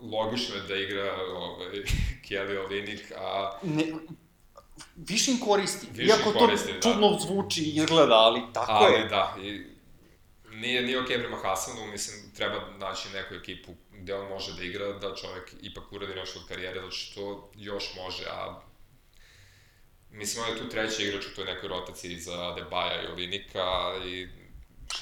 logično je da igra ovaj, Kelly Olinik, a Ne, više im koristi, Više iako im to koristi, da. čudno zvuči i izgleda, ali tako ali je. da, i nije, nije okej prema Hasanu, mislim, treba naći neku ekipu gde on može da igra, da čovek ipak uradi nešto od karijere, zato što još može, a mislim, on je tu treći igrač u toj nekoj rotaciji za Debaja i Olinika i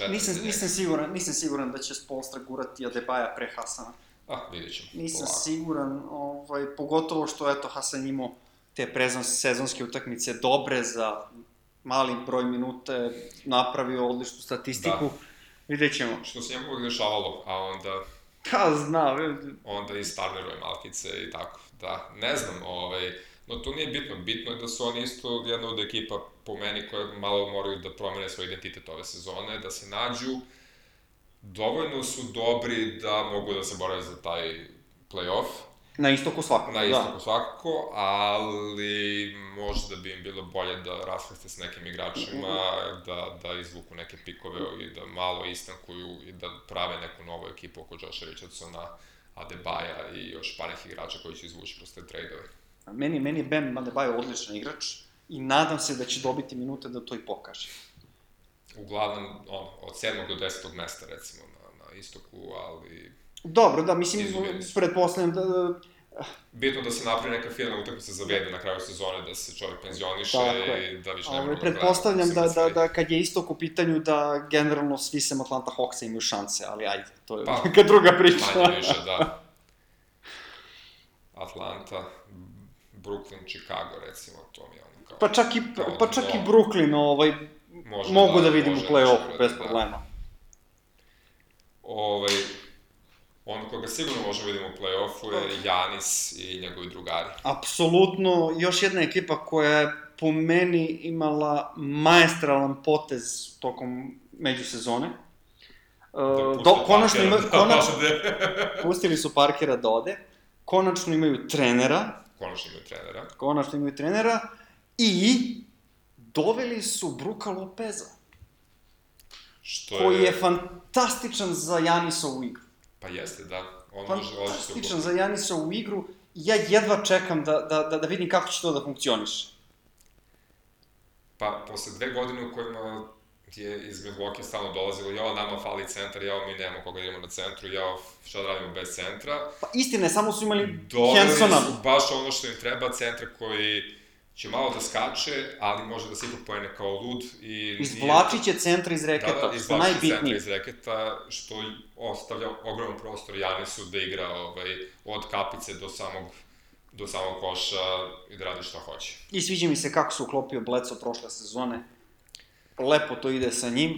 Nisam, nisam siguran, nisam siguran da će Spolstra gurati Adebaja pre Hasana. Ah, vidjet ćemo. Nisam polako. siguran, ovaj, pogotovo što, eto, Hasan imao te sezonske utakmice dobre za mali broj minuta, napravio odličnu statistiku. Da. Vidjet ćemo. Što se njemu dešavalo, a onda Ka zna, onda i Starnerove malkice i tako. Da, ne znam, ovaj, no to nije bitno. Bitno je da su oni isto jedna od ekipa po meni koje malo moraju da promene svoj identitet ove sezone, da se nađu. Dovoljno su dobri da mogu da se bore za taj play-off. Na istoku svakako, na da. istoku svakako, ali možda bi im bilo bolje da raskrste s nekim igračima, da, da izvuku neke pikove i da malo istankuju i da prave neku novu ekipu oko Josha Richardsona, Adebaja i još par nekih igrača koji će izvući kroz te trade-ove. Meni, meni je Bam Adebayo odličan igrač i nadam se da će dobiti minute da to i pokaže. Uglavnom, on, od 7. do 10. mesta, recimo, na, na istoku, ali Dobro, da, mislim, pretpostavljam da, da bitno da se napravi neka firma utakmica za vede na kraju sezone, da se čovjek penzioniše i da više ne Ovaj, moramo pretpostavljam da, da, da kad je istok u pitanju da generalno svi sem Atlanta Hawksa imaju šanse, ali ajde, to je Pa, neka druga priča. Manje više, da. Atlanta, Brooklyn, Chicago, recimo, to mi je ono kao... Pa čak i, pa čak i. Brooklyn, ovaj, Može mogu da, vidim u može play-offu bez da. problema. Ovaj, on koga sigurno možemo vidimo u play-offu je Janis i njegovi drugari. Apsolutno, još jedna ekipa koja je po meni imala maestralan potez tokom međusezone. Da puste do, konačno ima, da konačno, ode. pustili su Parkera da ode, konačno imaju trenera, Konačno imaju trenera. konačno imaju trenera i doveli su Bruka Lopeza, Što koji je fantastičan za Janisovu igru. Pa jeste, da. On može odlično Fantastičan za Janisovu igru i ja jedva čekam da, da, da, da vidim kako će to da funkcioniše. Pa, posle dve godine u kojima je iz Milwaukee stalno dolazilo, jao, nama fali centar, jao, mi nemamo koga da idemo na centru, jao, šta da radimo bez centra. Pa istina je, samo su imali Doveli Hansona. su baš ono što im treba, centra koji će malo da skače, ali može da se ipak pojene kao lud i... Izvlačit će centra iz reketa, da, da, što je izvlačit će centra najbitnije. iz reketa, što ostavlja ogroman prostor Janisu da igra ovaj, od kapice do samog do samog koša i da radi šta hoće. I sviđa mi se kako se uklopio Bleco prošle sezone. Lepo to ide sa njim.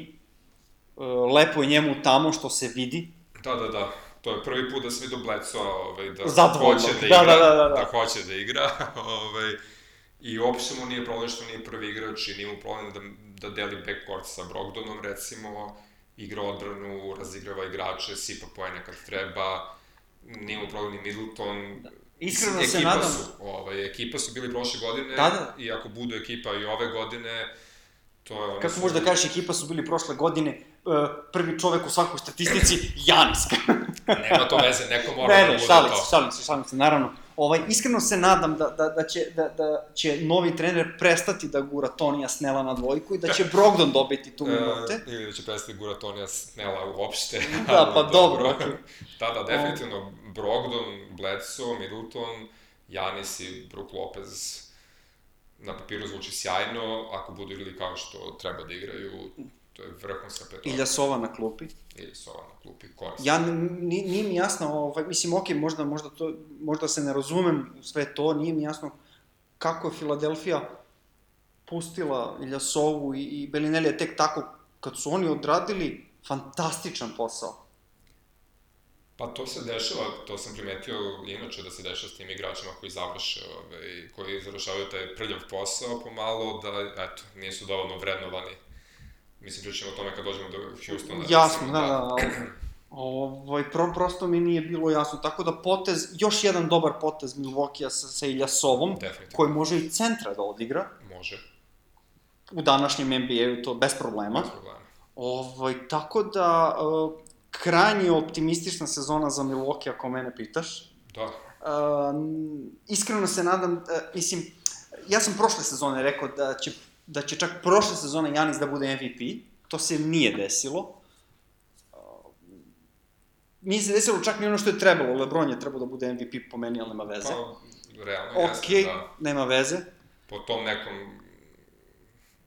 E, Lepo je njemu tamo što se vidi. Da, da, da. To je prvi put da se vidi Bleco, ovaj, da Zadovoljno. hoće da Da, igra, da, da, da, da. hoće da igra, ovaj, i uopšte mu nije problem što nije prvi igrač i nije mu problem da, da deli backcourt sa Brogdonom, recimo, igra odbranu, razigrava igrače, sipa pojene kad treba, nije mu problem ni Middleton, Iskreno Mislim, se ekipa nadam- Su, ovaj, ekipa su bili prošle godine, Da, da. i ako budu ekipa i ove godine, to je ono... Kako da kažeš, ekipa su bili prošle godine, e, prvi čovek u svakoj statistici, Janis. Nema to veze, neko mora ne, da ne, bude šalim to. se, šalim se, šalim se, naravno. Ovaj, iskreno se nadam da, da, da, će, da, da će novi trener prestati da gura Tonija Snela na dvojku i da će Brogdon dobiti tu minute. E, ili da će prestati gura Tonija Snella uopšte. Da, pa dobro, okej. da, da, definitivno Brogdon, Bledsoe, Middleton, Janis i Brook Lopez na papiru zvuči sjajno, ako budu igrali kao što treba da igraju, to je vrhunska petorka. Ilja Sova na klupi. Ili Sova na klupi, korisno. Ja, ni- nije mi jasno, ovaj, mislim, okej, možda, možda, to, možda se ne razumem u sve to, nije mi jasno kako je Filadelfija pustila Iljasovu i, i Belinelija tek tako, kad su oni odradili fantastičan posao. Pa to se dešava, to sam primetio inače da se dešava s tim igračima koji završe, ovaj, koji završavaju taj prljav posao pomalo, da, eto, nisu dovoljno vrednovani. Mislim, pričamo o tome kad dođemo do Houstona. Jasno, da, da, da. Ovaj, pro, prosto mi nije bilo jasno, tako da potez, još jedan dobar potez Milwaukee-a sa, sa Iljasovom, koji može i centra da odigra, Može, u današnjem NBA-u to bez problema. bez problema. Ovaj, tako da, uh, krajnje optimistična sezona za Milwaukee, ako mene pitaš. Da, Uh, iskreno se nadam, uh, mislim, ja sam prošle sezone rekao da će, da će čak prošle sezone Janis da bude MVP, to se nije desilo. Uh, nije se desilo čak ni ono što je trebalo, Lebron je trebalo da bude MVP po meni, ali nema veze. pa, realno Ok, jeste, da. nema veze. Po tom nekom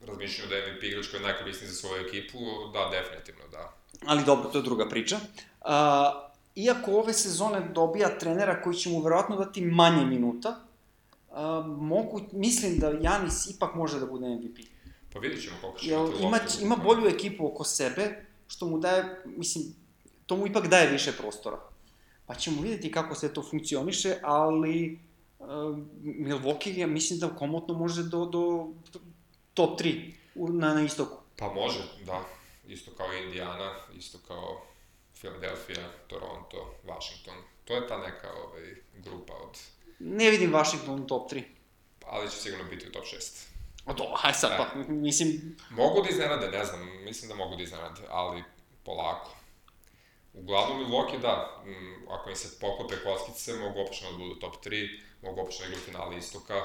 razmišljanju da je MVP igrač koji je najkorisniji za svoju ekipu, da, definitivno, da. Ali dobro, to je druga priča. Uh, iako ove sezone dobija trenera koji će mu verovatno dati manje minuta, uh, mogu, mislim da Janis ipak može da bude MVP. Pa vidjet ćemo koliko će biti ima, ima bolju ekipu oko sebe, što mu daje, mislim, to mu ipak daje više prostora. Pa ćemo videti kako sve to funkcioniše, ali uh, Milwaukee, ja mislim da komotno može do, do top 3 u- na, na istoku. Pa može, da. Isto kao Indiana, isto kao Philadelphia, Toronto, Washington. To je ta neka ovaj, grupa od... Ne vidim Washington u top 3. Ali će sigurno biti u top 6. O to, haj sad, pa, mislim... Mogu da iznenade, ne znam, mislim da mogu da iznenade, ali polako. Uglavnom Milwaukee, da, m, ako im se poklope kockice, mogu opično da budu top 3, mogu opično da igraju finale istoka,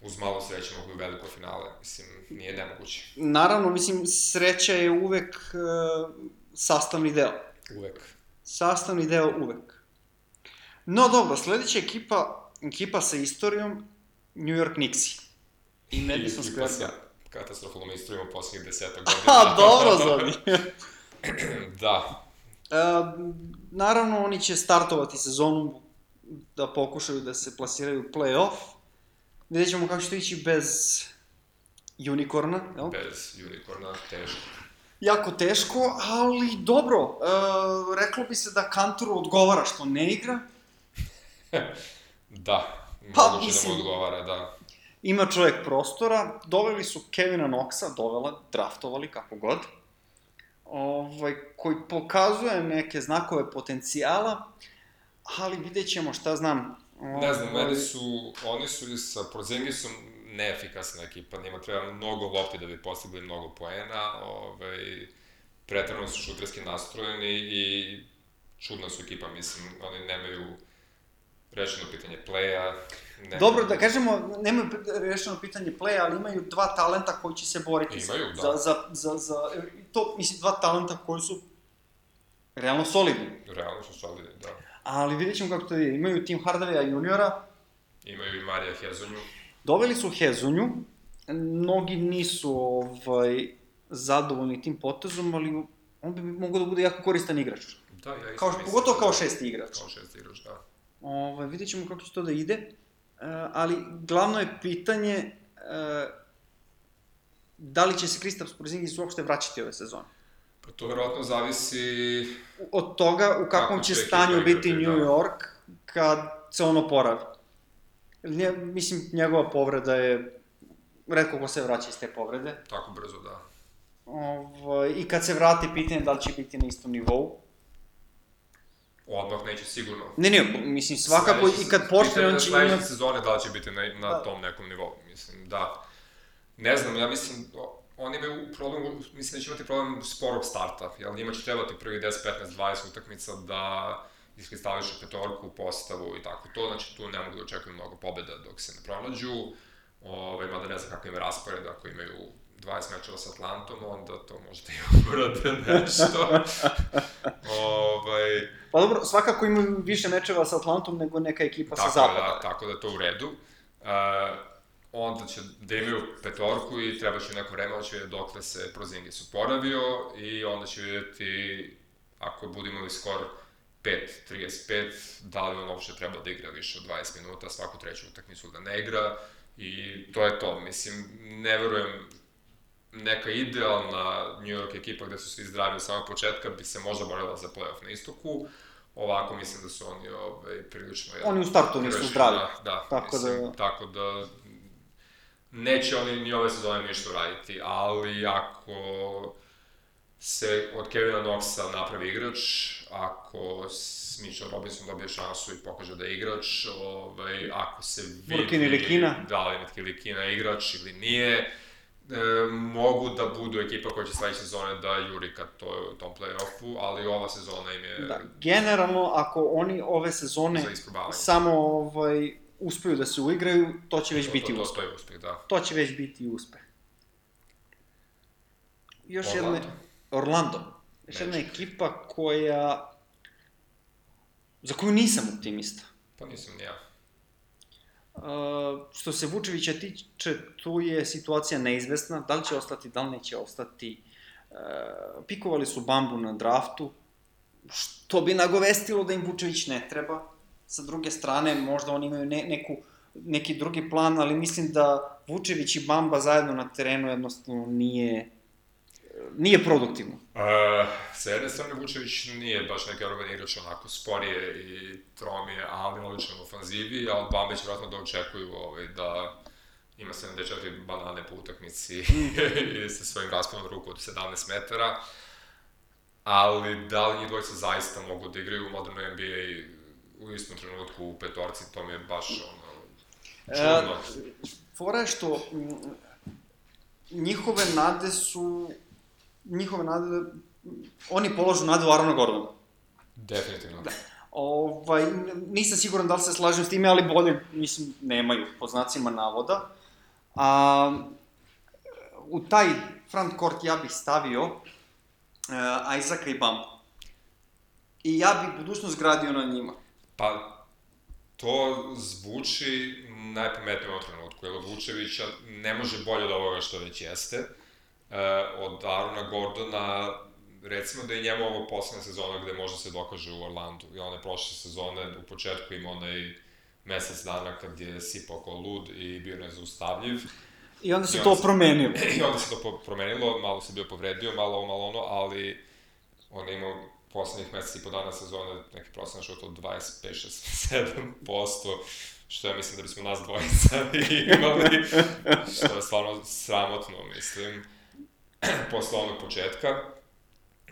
uz malo sreće mogu i veliko finale, mislim, nije nemoguće. Naravno, mislim, sreća je uvek uh, sastavni deo. Uvek. Sastavni deo uvek. No dobro, sledeća ekipa, ekipa sa istorijom, New York Knicksi. I Madison I- i Square pa sa Garden. Katastrofalnom istorijom u poslednjih deseta godina. A, dobro, Zobi. da, E, naravno, oni će startovati sezonu da pokušaju da se plasiraju u play-off. Vidjet ćemo kako će to ići bez unikorna, jel? bez unikorna, teško. Jako teško, ali dobro. E, reklo bi se da Kanturu odgovara što ne igra. Da, Pa, moguće mislim- da mu odgovara, da. Ima čovjek prostora, doveli su Kevina Knoxa, dovela, draftovali, kako god, ovaj, koji pokazuje neke znakove potencijala, ali vidjet ćemo šta znam. Ne znam, Ovaj, meni su, oni su i sa Porzingisom neefikasna ekipa, njima treba mnogo lopti da bi postigli mnogo poena, ovaj, pretrano su šuterski nastrojeni i čudna su ekipa, mislim, oni nemaju rešeno pitanje playa. nemaju- Dobro, da kažemo, nemaju rešeno pitanje playa, ali imaju dva talenta koji će se boriti za- Imaju, da. za, za, za, za, to, mislim, dva talenta koji su realno solidni. Realno su solidni, da. Ali vidjet ćemo kako to je. Imaju Tim Hardawaya juniora, Imaju i Marija Hezonju, Doveli su Hezonju, mnogi nisu ovaj, zadovoljni tim potezom, ali on bi mogao da bude jako koristan igrač. da, ja isto Kao, mislim pogotovo da- kao šesti igrač. Kao šesti igrač, da. Ovaj, vidjet ćemo kako će to da ide, e, ali glavno je pitanje e, da li će se Kristaps Porzingis uopšte vraćati ove sezone. Pa to verovatno zavisi Od toga u kakvom će stanju biti igrati, New da. York kad se on oporavi. Nje, mislim, njegova povreda je... Redko ko se vraća iz te povrede. tako brzo, da. Ovaj, I kad se vrati, pitanje je da li će biti na istom nivou. Odmah neće sigurno. Ne, ne, mislim, svakako Sledeće i kad počne, on će imati... sezone da li će biti na, na Da. tom nekom nivou, mislim, da. Ne znam, ja mislim, oni imaju problem, mislim da će imati problem sporog starta, jer njima će trebati prvi 10, 15, 20 utakmica da iskristališe petorku, postavu i tako to, znači tu ne mogu da očekuju mnogo pobjeda dok se ne pronađu, Ove, mada ne znam kako im raspored, ako imaju 20 mečeva sa Atlantom, onda to možete i urade nešto. ovaj, Pa dobro, svakako imaju više mečeva sa Atlantom nego neka ekipa sa tako zapada. da, tako da je to u redu. Uh, onda će da imaju petorku i treba će neko vreme, onda će vidjeti dokle se Prozingis oporavio i onda će vidjeti ako budu imali skor 5-35, da li on uopšte treba da igra više od 20 minuta, svaku treću utakmicu da ne igra i to je to. Mislim, ne verujem neka idealna New York ekipa gde su svi zdravi od samog početka bi se možda borila za playoff na istoku. Ovako mislim da su oni ovaj, prilično... Oni u startu nisu zdravi. Da, da, Tako mislim, da- Tako da neće oni ni ove sezone ništa uraditi, ali ako se od Kevina Knoxa napravi igrač, ako Mitchell Robinson dobije šansu i pokaže da je igrač, ovaj, ako se vidi Burkin ili Kina. da li je ili Kina igrač ili nije, e, mogu da budu ekipa koja će sledeće sezone da juri ka to, tom play-offu, ali ova sezona im je Da, generalno, ako oni ove sezone samo ovaj, uspeju da se uigraju, to će već To- biti to, to, uspeh. to je uspeh, da. To će već biti uspeh. Još Orlando. jedna... Orlando. Još jedna ekipa koja... Za koju nisam optimista. Pa nisam ni ja. Što se Vučevića tiče, tu je situacija neizvesna, da li će ostati, da li neće ostati. Uh, pikovali su Bambu na draftu, što bi nagovestilo da im Vučević ne treba. Sa druge strane, možda oni imaju ne, neku, neki drugi plan, ali mislim da Vučević i Bamba zajedno na terenu jednostavno nije, nije produktivno. E, sa jedne strane, Vučević nije baš neki organ igrač, onako sporije i tromije, ali odličan u ofanzivi, a od Bambe će vratno da očekuju ovaj, da ima 74 banane po utakmici i sa svojim rasponom ruku od 17 metara. Ali da li njih dvojica zaista mogu da igraju u modernoj NBA u istom trenutku u petorci, to mi je baš ono, E, čudno. Fora je što mm, njihove nade su njihove nade oni polažu nade u Arona Gordona. Definitivno. Da. Ovaj, nisam siguran da li se slažem s time, ali bolje, mislim, nemaju, po znacima navoda. A, u taj front court ja bih stavio uh, Isaaca i Bambu. I ja bih budućnost gradio na njima. Pa, to zvuči najpametnije u trenutku, jer Vučevića ne može bolje od ovoga što već jeste. E, od Arona Gordona, recimo da je njemu ovo poslednja sezona gde može se dokaže u Orlandu. I one prošle sezone, u početku ima onaj mesec dana kad je sipao kao lud i bio nezaustavljiv. I onda se I to onda se- promenilo. I onda se to promenilo, malo se bio povredio, malo ovo, malo ono, ali on je imao poslednjih meseci i po dana sezone neki prosječan šut od 25-7%, što ja mislim da bismo nas dvojica imali, što je stvarno sramotno, mislim, posle onog početka.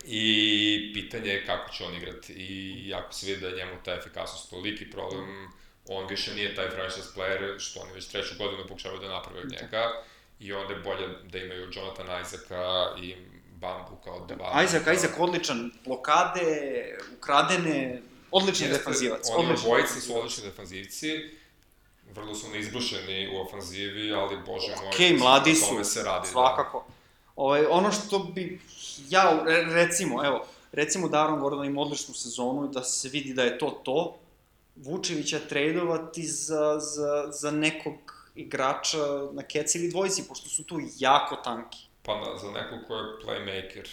I pitanje je kako će on igrati. I ako se vidi da je njemu ta efikasnost toliki problem, on više nije taj franchise player, što oni već treću godinu pokušavaju da naprave od njega. I onda je bolje da imaju Jonathan Isaaca i Bambu kao dva. Isaac, Isaac odličan, blokade, ukradene, odličan Jeste, defanzivac. Oni obojica su odlični defanzivci, vrlo su neizbrušeni u ofanzivi, ali bože moj, Okej, mladi su, se radi. svakako. Ovaj, ono što bi ja, re- recimo, evo, recimo da Aaron Gordon ima odličnu sezonu i da se vidi da je to to, Vučevića tradovati za, za, za nekog igrača na keci ili dvojici, pošto su tu jako tanki. Da. Pa na, za nekog ko je playmaker,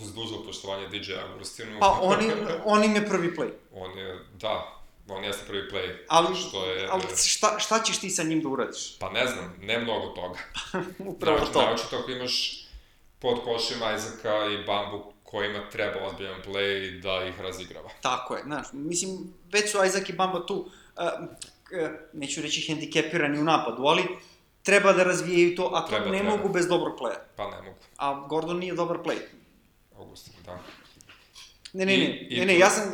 uz dužo poštovanje DJ Agustinu. Pa oni, on im je prvi play. on je, da, on jeste prvi play. Ali, što je, ali šta, šta ćeš ti sa njim da uradiš? Pa ne znam, ne mnogo toga. Upravo Naoči- to. Naočito ako imaš pod košima Isaaca i Bambu kojima treba ozbiljan play da ih razigrava. Tako je, znaš, mislim, već su Isaac i Bamba tu, uh, uh, neću reći hendikepirani u napadu, ali treba da razvijaju to, a to Treba, ne treba. mogu bez dobrog playa. Pa ne mogu. A Gordon nije dobar play. Augustin, da. Ne, ne, ne, i ne, ne, ja sam,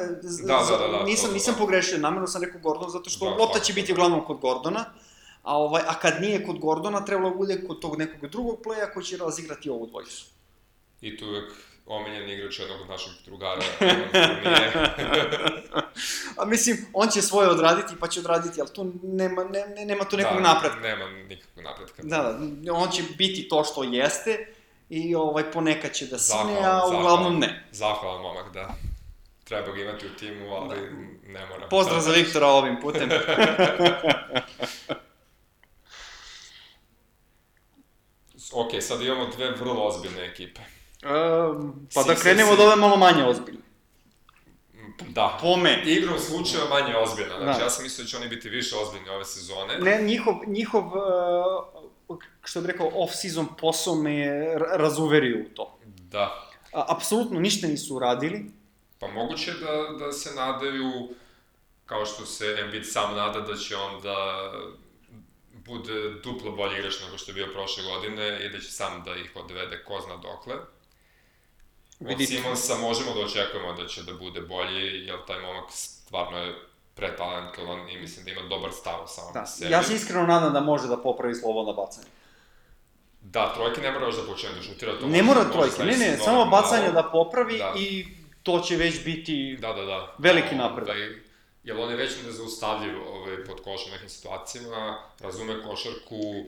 Da, da, da, da, nisam, to, nisam da. pogrešio, namjerno sam rekao Gordon, zato što Da, lopta će biti da. uglavnom kod Gordona, a, ovaj, a kad nije kod Gordona, trebalo bude kod tog nekog drugog playa koji će razigrati ovu dvojicu. I tu uvek omiljen igrač jednog od naših drugara. A mislim, on će svoje odraditi, pa će odraditi, ali tu nema, ne, ne, nema tu nekog da, napretka. Nema nikakvog napretka. Da, da, on će biti to što jeste i ovaj ponekad će da sine, a uglavnom ne. Zahvalan momak, da. Treba ga imati u timu, ali Da. ne mora. Pozdrav za Viktora ovim putem. Ok, sad imamo dve vrlo ozbiljne ekipe. Um, pa da Sixersi- krenemo od ove malo manje ozbiljne. Da. Po meni. Igrom slučaja manje ozbiljna. Znači, Da. ja sam mislio da će oni biti više ozbiljni ove sezone. Ne, njihov, njihov uh, što bih rekao, off-season posao me razuverio u to. Da. A, apsolutno ništa nisu uradili. Pa moguće da, da se nadaju, kao što se Embiid sam nada da će on da bude duplo bolji igrač nego što je bio prošle godine i da će sam da ih odvede ko zna dokle. Od. Simonsa možemo da očekujemo da će da bude bolji, jer taj momak stvarno je pretalentovan i mislim da ima dobar stav samo Da, sebi. ja se iskreno nadam da može da popravi slobodna bacanja. Da, trojke ne mora još da počne da šutira. To Ne mora trojke, ne, ne, samo malo. bacanje da popravi Da. i to će već biti... Da, da, da. Veliki napredak. Ovaj, jer on je već nezaustavljiv ovaj, pod košom u nekim situacijama, razume košarku,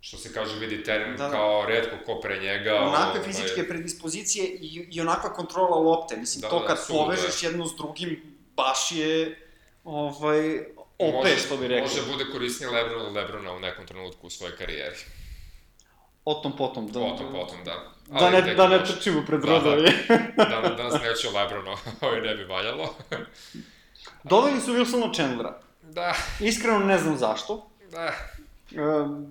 što se kaže, vidi teren Da, da. kao redko ko pre njega. onakve ovaj, fizičke predispozicije i, i onakva kontrola lopte. Mislim, Da, to da, kad suludo je. povežeš jedno s drugim, baš je, ovaj, OP, može, što bi rekli. Može bude korisnije Lebron od Lebrona u nekom trenutku u svojoj karijeri. O tom potom. Da, Potom, potom, da. Da ne, tek da ne može. trčimo pred Da, da. rodove. Da, danas neće o Lebronu, ovaj ne bi valjalo. Doveli su Wilsona Chandlera. da, Iskreno ne znam zašto. da. Um,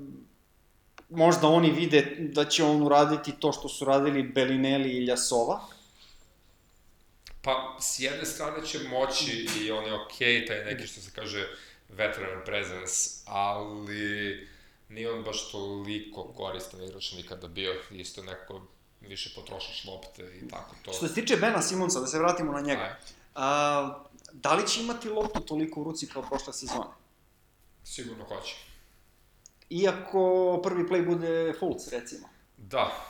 možda oni vide da će on uraditi to što su radili Belinelli i Ljasova. Pa, s jedne strane će moći i on je okej, okay, taj neki što se kaže veteran presence, ali nije on baš toliko koristan igrač nikada bio, isto neko više potrošač lopte i tako to. Što se tiče Bena Simonsa, da se vratimo na njega. Aj, A, Da li će imati loptu toliko u ruci kao prošle sezone? Sigurno hoće. Iako prvi play bude Fultz, recimo. Da.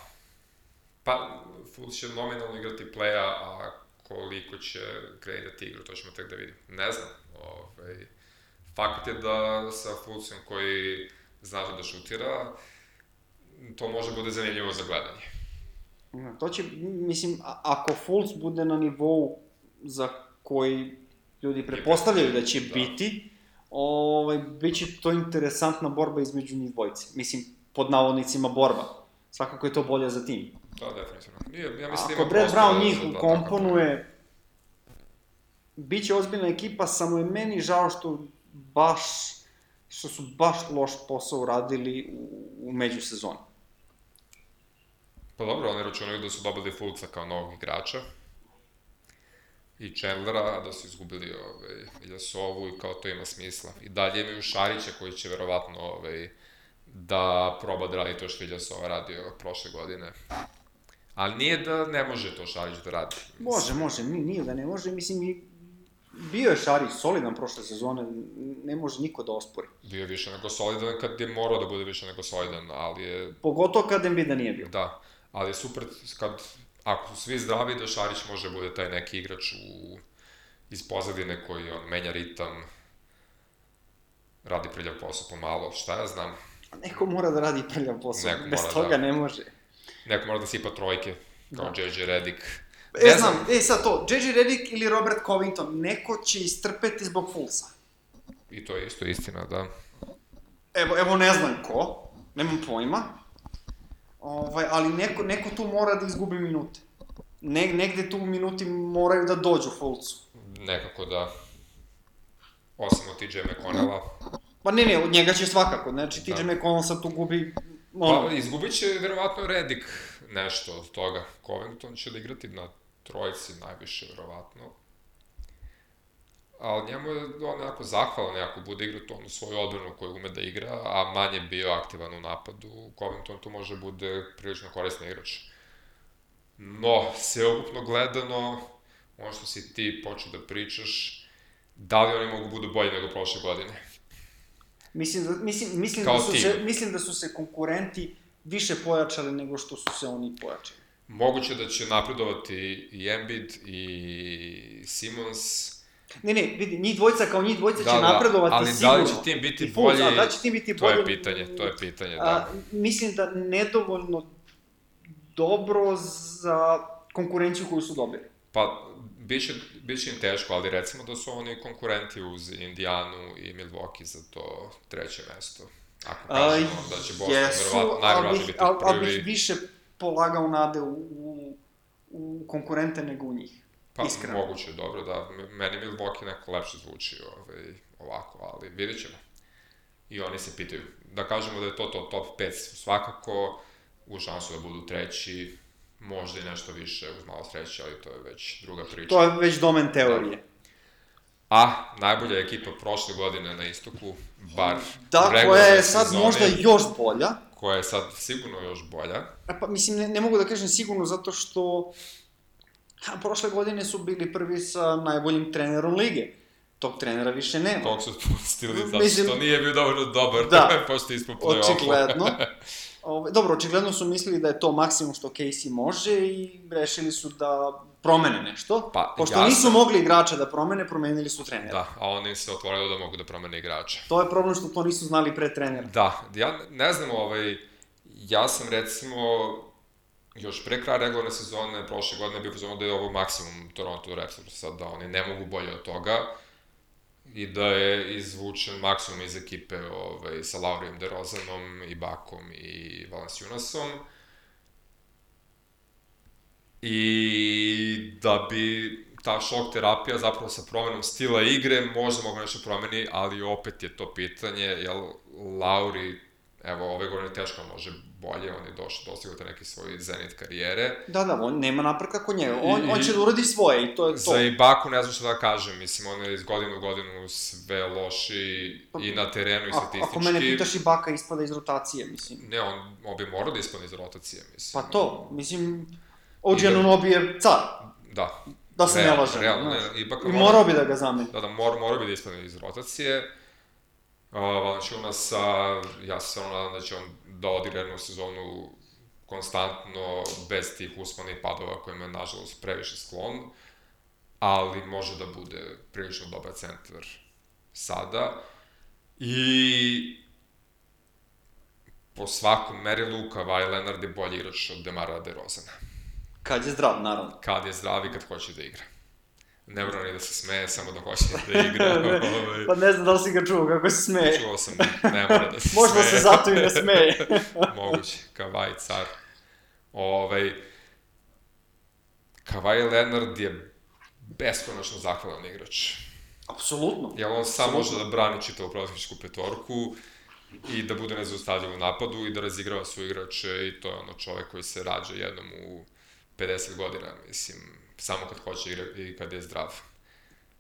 Pa, Fultz će nominalno igrati playa, a koliko će kreirati igru, to ćemo tek da vidimo. Ne znam. Ovaj, fakt je da sa Fultzom koji zna da šutira, to može bude zanimljivo za gledanje. To će, mislim, ako Fultz bude na nivou za koji ljudi pretpostavljaju da će Da. biti, ovaj, bit će to interesantna borba između njih dvojice. Mislim, pod navodnicima borba. Svakako je to bolje za tim. Da, definitivno. Nije, ja mislim da Ako Brad Brown njih dva ukomponuje, bit će ozbiljna ekipa, samo je meni žao što baš, što su baš loš posao uradili u, u međusezoni. Pa dobro, oni računaju da su dobili Fulca kao novog igrača i Chandlera, da su izgubili ovaj, Iljasovu i kao to ima smisla. I dalje imaju Šarića koji će verovatno ovaj, da proba da radi to što Iljasova radio prošle godine. Ali nije da ne može to Šarić da radi. Mislim, Može, može, ni- nije da ne može, mislim i bio je Šarić solidan prošle sezone, ne može niko da ospori. Bio je više nego solidan kad je morao da bude više nego solidan, ali je Pogotovo kad Embida nije bio. Da, ali je super kad, ako su svi zdravi, da Šarić može bude taj neki igrač u, iz pozadine koji on menja ritam, radi prljav posao pomalo, šta ja znam. Neko mora da radi prljav posao, Neko bez toga da. ne može. Neko mora da sipa trojke, kao Da. JJ Redick. E, Ne znam, e sad to, JJ Redick ili Robert Covington, neko će istrpeti zbog Fulsa. I to je isto istina, da. Evo, evo ne znam ko, nemam pojma, ovaj, ali neko, neko tu mora da izgubi minute. Ne, negde tu minuti moraju da dođu Fulcu. Nekako da, osim od TJ McConnella, Pa ne, ne, od njega će svakako, znači TJ Da. McConnell sad tu gubi, ono, Pa, izgubit će verovatno Redick nešto od toga. Covington će da igrati na trojici najviše, verovatno. Ali njemu je on nekako zahvalan nekako bude igrati onu svoju odbranu koju ume da igra, a manje bio aktivan u napadu. Covington tu može bude prilično korisni igrač. No, sveukupno gledano, ono što si ti počeo da pričaš, da li oni mogu budu bolji nego prošle godine? Mislim, da, mislim, mislim, Kao da su tim. se, mislim da su se konkurenti više pojačali nego što su se oni pojačali. Moguće da će napredovati i Embiid i Simons. Ne, ne, vidi, njih dvojica kao njih dvojica Da, će da, napredovati ali da sigurno. li će tim biti bolji, a da li će tim biti To je bolji? pitanje, to je pitanje, A, da. mislim da nedovoljno dobro za konkurenciju koju su dobili. Pa, biće, biće im teško, ali recimo da su oni konkurenti uz Indijanu i Milwaukee za to treće mesto. Ako kažemo da će Boston jesu, verovatno, ali najverovatno bih, biti prvi. bih više polagao nade u, u, u konkurente nego u njih. Pa, iskreno. moguće, dobro, da. Meni Milwaukee neko lepše zvuči ovaj, ovako, ali vidjet ćemo. I oni se pitaju. Da kažemo da je to, to top 5 svakako, u šansu da budu treći, možda i nešto više uz malo sreće, ali to je već druga priča. To je već domen teorije. A, najbolja ekipa prošle godine na istoku, bar Da, koja je sad sezoni, možda još bolja. Koja je sad sigurno još bolja. E Pa mislim, ne, ne mogu da kažem sigurno zato što ha, prošle godine su bili prvi sa najboljim trenerom lige. Tog trenera više nema. Tog su pustili zato Mislim- što nije bio dovoljno dobar, Da. pošto ispod play-offa. Očigledno. Ove, dobro, očigledno su mislili da je to maksimum što Casey može i rešili su da promene nešto. Pa, Pošto ja nisu mogli igrača da promene, promenili su trenera. Da, a oni se otvorili da mogu da promene igrača. To je problem što to nisu znali pre trenera. Da, ja ne znam, ovaj, ja sam recimo još pre kraja regularne sezone prošle godine bio pozvano da je ovo maksimum Toronto Raptors, sad da oni ne mogu bolje od toga i da je izvučen maksimum iz ekipe ovaj, sa Laurijem DeRozanom i Bakom i Valanciunasom. I da bi ta šok terapija zapravo sa promenom stila igre možda mogu nešto promeni, ali opet je to pitanje, jel Lauri, evo ove godine teško može bolje, on je došao, dostigao te neki svoj zenit karijere. Da, da, on nema napretka kod njega. On, I- on će da uradi svoje i to je to. Za Ibaku ne znam šta da kažem, mislim, on je iz godine u godinu sve loši i na terenu i statistički. ako mene pitaš i Baka ispada iz rotacije, mislim. Ne, on, on bi morao da ispadne iz rotacije, mislim. Pa to, mislim, OG da- Anunobi je car. Da, Da se ne Realno, lažemo. realno, znaš. ne, ipak I mora- morao bi da ga zameni. Da, da, mora, mora bi da ispadne iz rotacije. Uh, Valanciunasa, ja se stvarno nadam da će on da odigra jednu sezonu konstantno, bez tih usmanih padova kojima je, nažalost, previše sklon, ali može da bude prilično dobar centar sada. I po svakom merilu Kawhi Leonard je bolji igrač od Demara DeRozana. Kad je zdrav, naravno. Kad je zdrav i kad hoće da igra. Ne mora ni da se smeje, samo da hoće da igra. ovaj. Pa ne znam da li si ga čuo kako se smeje. Čuo sam, ne mora da se Možda smeje. se zato i ne smeje. Moguće, Kavaj car. Ovaj, Kavaj Leonard je beskonačno zahvalan igrač. Apsolutno. Jer on sam može da brani čitavu protivničku petorku i da bude nezaustavljiv u napadu i da razigrava svoje igrače i to je ono čovek koji se rađa jednom u 50 godina, mislim, samo kad hoće igra i kad je zdrav.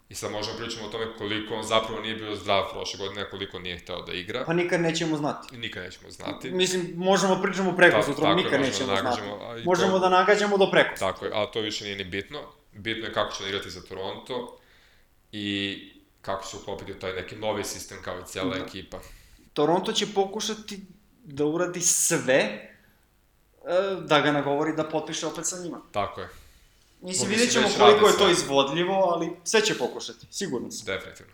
I sad možemo pričamo o tome koliko on zapravo nije bio zdrav prošle godine, koliko nije hteo da igra. Pa nikad nećemo znati. Nikad nećemo znati. Mislim, možemo pričamo preko Ta- sutra, nikad možemo nećemo da znati. Možemo to- da nagađamo do preko. Tako je, ali to više nije ni bitno. Bitno je kako će igrati za Toronto i kako će uklopiti u taj neki novi sistem kao i cijela Da. ekipa. Toronto će pokušati da uradi sve e, da ga nagovori da potpiše opet sa njima. Tako je, Mislim, vidjet ćemo koliko je to izvodljivo, ali sve će pokušati, sigurno sam. definitivno.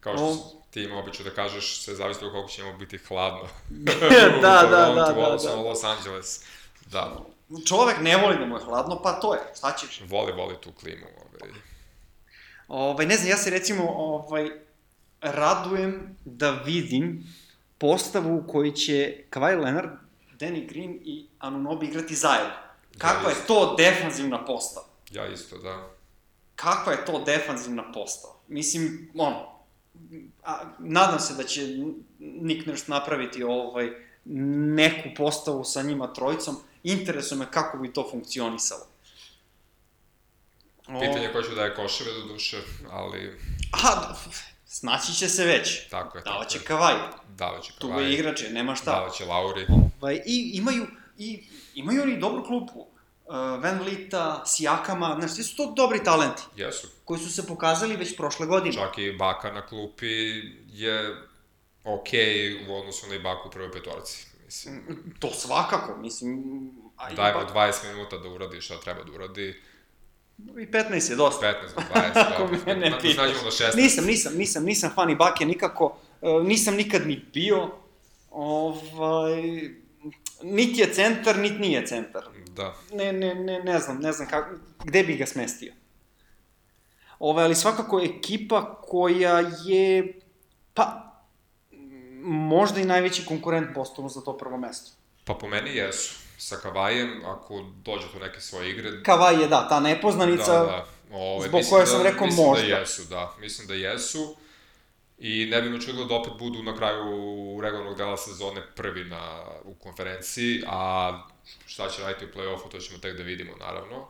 Kao što O. s- ti ima običaj da kažeš, sve zavisi od koliko će njemu biti hladno. da, da, da, da, da. na Los Angeles. Da, Čovek ne voli da mu je hladno, pa to je, šta ćeš? voli, voli tu klimu. Ovaj. Ovaj, ne znam, ja se recimo ovaj, radujem da vidim postavu u kojoj će Kawhi Leonard, Danny Green i Anunobi igrati zajedno. Kakva je isto. to defanzivna postava? Ja isto, da. Kakva je to defanzivna postava? Mislim, ono, a, nadam se da će Nick Nurse napraviti ovaj, neku postavu sa njima trojicom. Interesuje me kako bi to funkcionisalo. O, Pitanje je ko će daje koševe do duše, ali Aha, snaći će se već. tako je. tako Davaće je. Kavaj. Davaće Tu Kawhi, je igrače, nema šta. Davaće Lauri. Ovaj, I imaju, i, imaju oni dobru klupu. Uh, Van Lita, Sijakama, znaš, svi su to dobri talenti, Jesu. koji su se pokazali već prošle godine. Čak i Baka na klupi je okej u odnosu na Ibaku u prvoj petorci. Mislim, To svakako, mislim... A daj mu ipak- 20 minuta da uradi šta treba da uradi, I 15 je dosta. 15 do 20, Ako da, mene da, da pitaš. snađemo do 16. Nisam, nisam, nisam, nisam fan Ibake nikako, uh, nisam nikad ni bio, ovaj, niti je centar, niti nije centar. Da, ne, ne, ne, ne znam, ne znam kako, gde bi ga smestio. Ove, ali svakako ekipa koja je, pa, možda i najveći konkurent postanu za to prvo mesto. pa po meni jesu. Sa Kavajem, ako dođe do neke svoje igre, Kavaj je, da, ta nepoznanica, da, da. Ove, zbog mislim koje da, sam rekao mislim možda. da jesu, da. Mislim da jesu. I ne bi me čudilo da opet budu na kraju regularnog dela sezone prvi na, u konferenciji, a šta će raditi u play-offu, to ćemo tek da vidimo, naravno.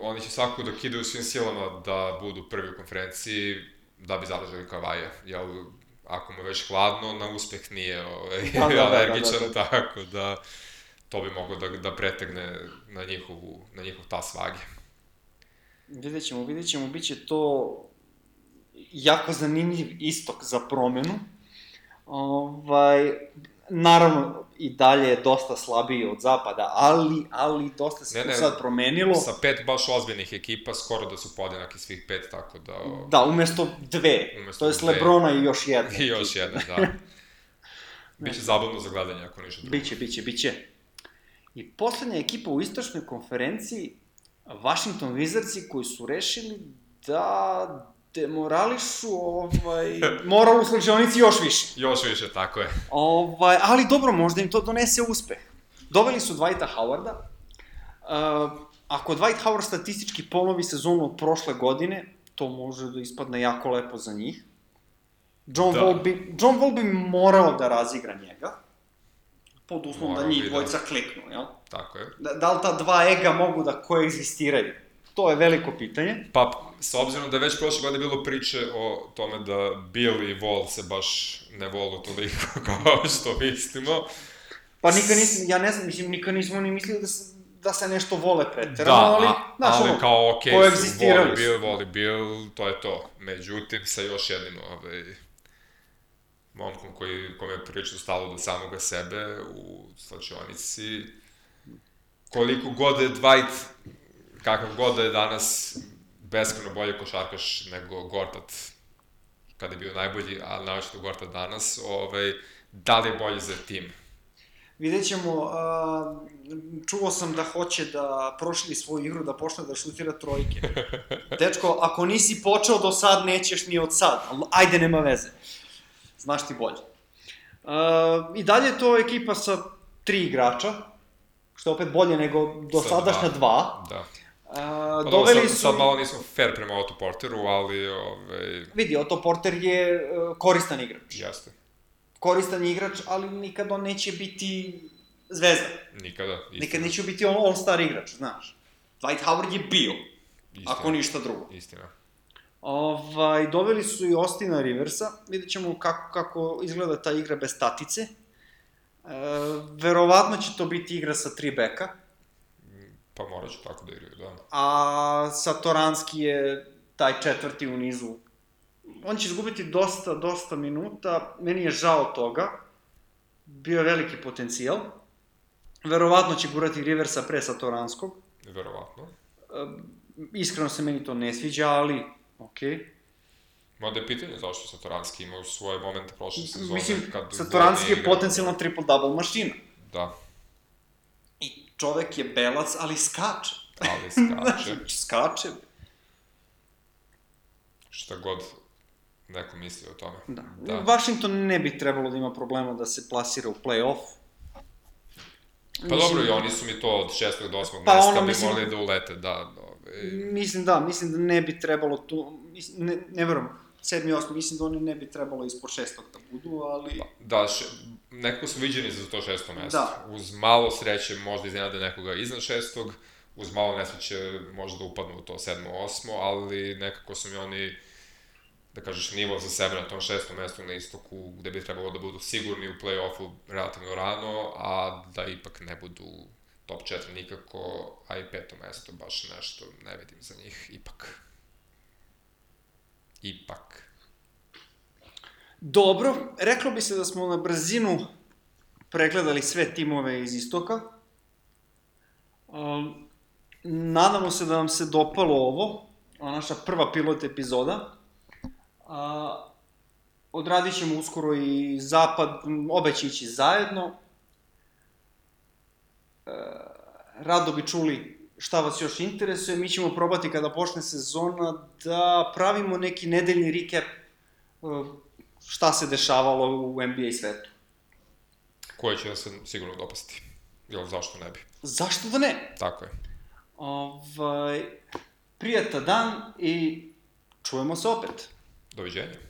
Oni će svakako da kidaju svim silama da budu prvi u konferenciji, da bi zadržali Kavaja, jer ako mu je već hladno, na uspeh nije ovaj, Da, da, da, da, alergičan, da, da. tako da to bi moglo da, da pretegne na, njihovu, na njihov tas vage. vidjet ćemo, vidjet ćemo, bit će to jako zanimljiv istok za promenu. Ovaj, naravno, i dalje je dosta slabiji od zapada, ali, ali dosta se Ne, ne, sad promenilo. Sa pet baš ozbiljnih ekipa, skoro da su podjednaki svih pet, tako da... Da, umesto dve. Umesto to je dve. Lebrona i još jedna. I još jedna, da. Biće zabavno za gledanje, ako ništa drugo. Biće, biće, biće. I poslednja ekipa u istočnoj konferenciji, Washington Wizardsi, koji su rešili da demorališu ovaj, moral u slačionici još više. Još više, tako je. Ovaj, ali dobro, možda im to donese uspeh. Doveli su Dwighta Howarda. Uh, ako Dwight Howard statistički ponovi sezonu od prošle godine, to može da ispadne jako lepo za njih. John, Da. Wall, bi, John Wall bi morao da razigra njega, pod uslovom da njih da. dvojica kliknu, jel? Tako je. Da, da li ta dva ega mogu da koegzistiraju? To je veliko pitanje. Pa, s obzirom da je već prošle godine bilo priče o tome da Bill i Wall se baš ne volu toliko kao što mislimo, Pa nikad nismo, ja ne znam, mislim, nikad nismo ni mislili da, se, da se nešto vole preterano, Da, ali, znaš, ali ono, kao, okej, koegzistirali voli su. bil, voli bil, to je to. Međutim, sa još jednim, ovaj, momkom koji, kome je prilično stalo do samoga sebe u slačionici, koliko god je Dwight, kakav god da je danas beskreno bolji košarkaš nego Gortat kada je bio najbolji, ali naočito Gortat danas, ovaj, da li je bolji za tim? Vidjet ćemo, a, čuo sam da hoće da prošli svoju igru, da počne da šutira trojke. Dečko, ako nisi počeo do sad, nećeš ni od sad, ali ajde, nema veze. Znaš ti bolje. A, I dalje je to ekipa sa tri igrača, što je opet bolje nego dosadašnja Sa dva. Da. A, Pa doveli sad, su... sad malo nismo fair prema Otto Porteru, ali, ovaj, Vidi, Otto Porter je e, koristan igrač. jeste. Koristan igrač, ali nikad on neće biti zvezda. Nikada, istina. Nikad neće biti on all-star igrač, znaš. Dwight Howard je bio, Istina. ako ništa drugo. Istina. Ovaj, doveli su i Ostina Riversa, vidjet ćemo kako, kako izgleda ta igra bez statice. E, verovatno će to biti igra sa tri beka, Pa morat ću tako da igraju, da. a Satoranski je taj četvrti u nizu. On će izgubiti dosta, dosta minuta, meni je žao toga, bio je veliki potencijal. Verovatno će gurati Riversa pre Satoranskog, Verovatno. iskreno se meni to ne sviđa, ali okej. Okay. Mada je pitanje zašto Satoranski imao svoje momente prošle sezone. Mislim, kad Satoranski je potencijalno triple-double mašina. Da, čovek je belac, ali skače. ali skače. Skače. Šta god neko misli o tome. Da. da. Washington ne bi trebalo da ima problema da se plasira u play-off. Pa dobro, i oni su mi to od šestog do osmog Pa mesta ono, bi mislim- morali da ulete, da. Ove, Mislim da, mislim da ne bi trebalo tu, mislim, ne, ne verujem, sedmi, osmi, mislim da oni ne bi trebalo ispod šestog da budu, ali... da, še, nekako su viđeni za to šesto mesto. Da. Uz malo sreće možda iznenade nekoga iznad šestog, uz malo nesreće možda da upadnu u to sedmo, osmo, ali nekako su mi oni da kažeš, nivo za sebe na tom šestom mestu na istoku, gde bi trebalo da budu sigurni u play-offu relativno rano, a da ipak ne budu top 4 nikako, a i peto mesto baš nešto ne vidim za njih, ipak. Ipak. Dobro, reklo bi se da smo na brzinu pregledali sve timove iz istoka. Um, nadamo se da vam se dopalo ovo, naša prva pilot epizoda. A, odradit ćemo uskoro i zapad, obe će ići zajedno. E, rado bi čuli šta vas još interesuje. Mi ćemo probati kada počne sezona da pravimo neki nedeljni recap e, šta se dešavalo u NBA svetu. Koje će da se sigurno dopasti. Jel, zašto ne bi? Zašto da ne? Tako je. Ovaj, prijata dan i čujemo se opet. Doviđenja.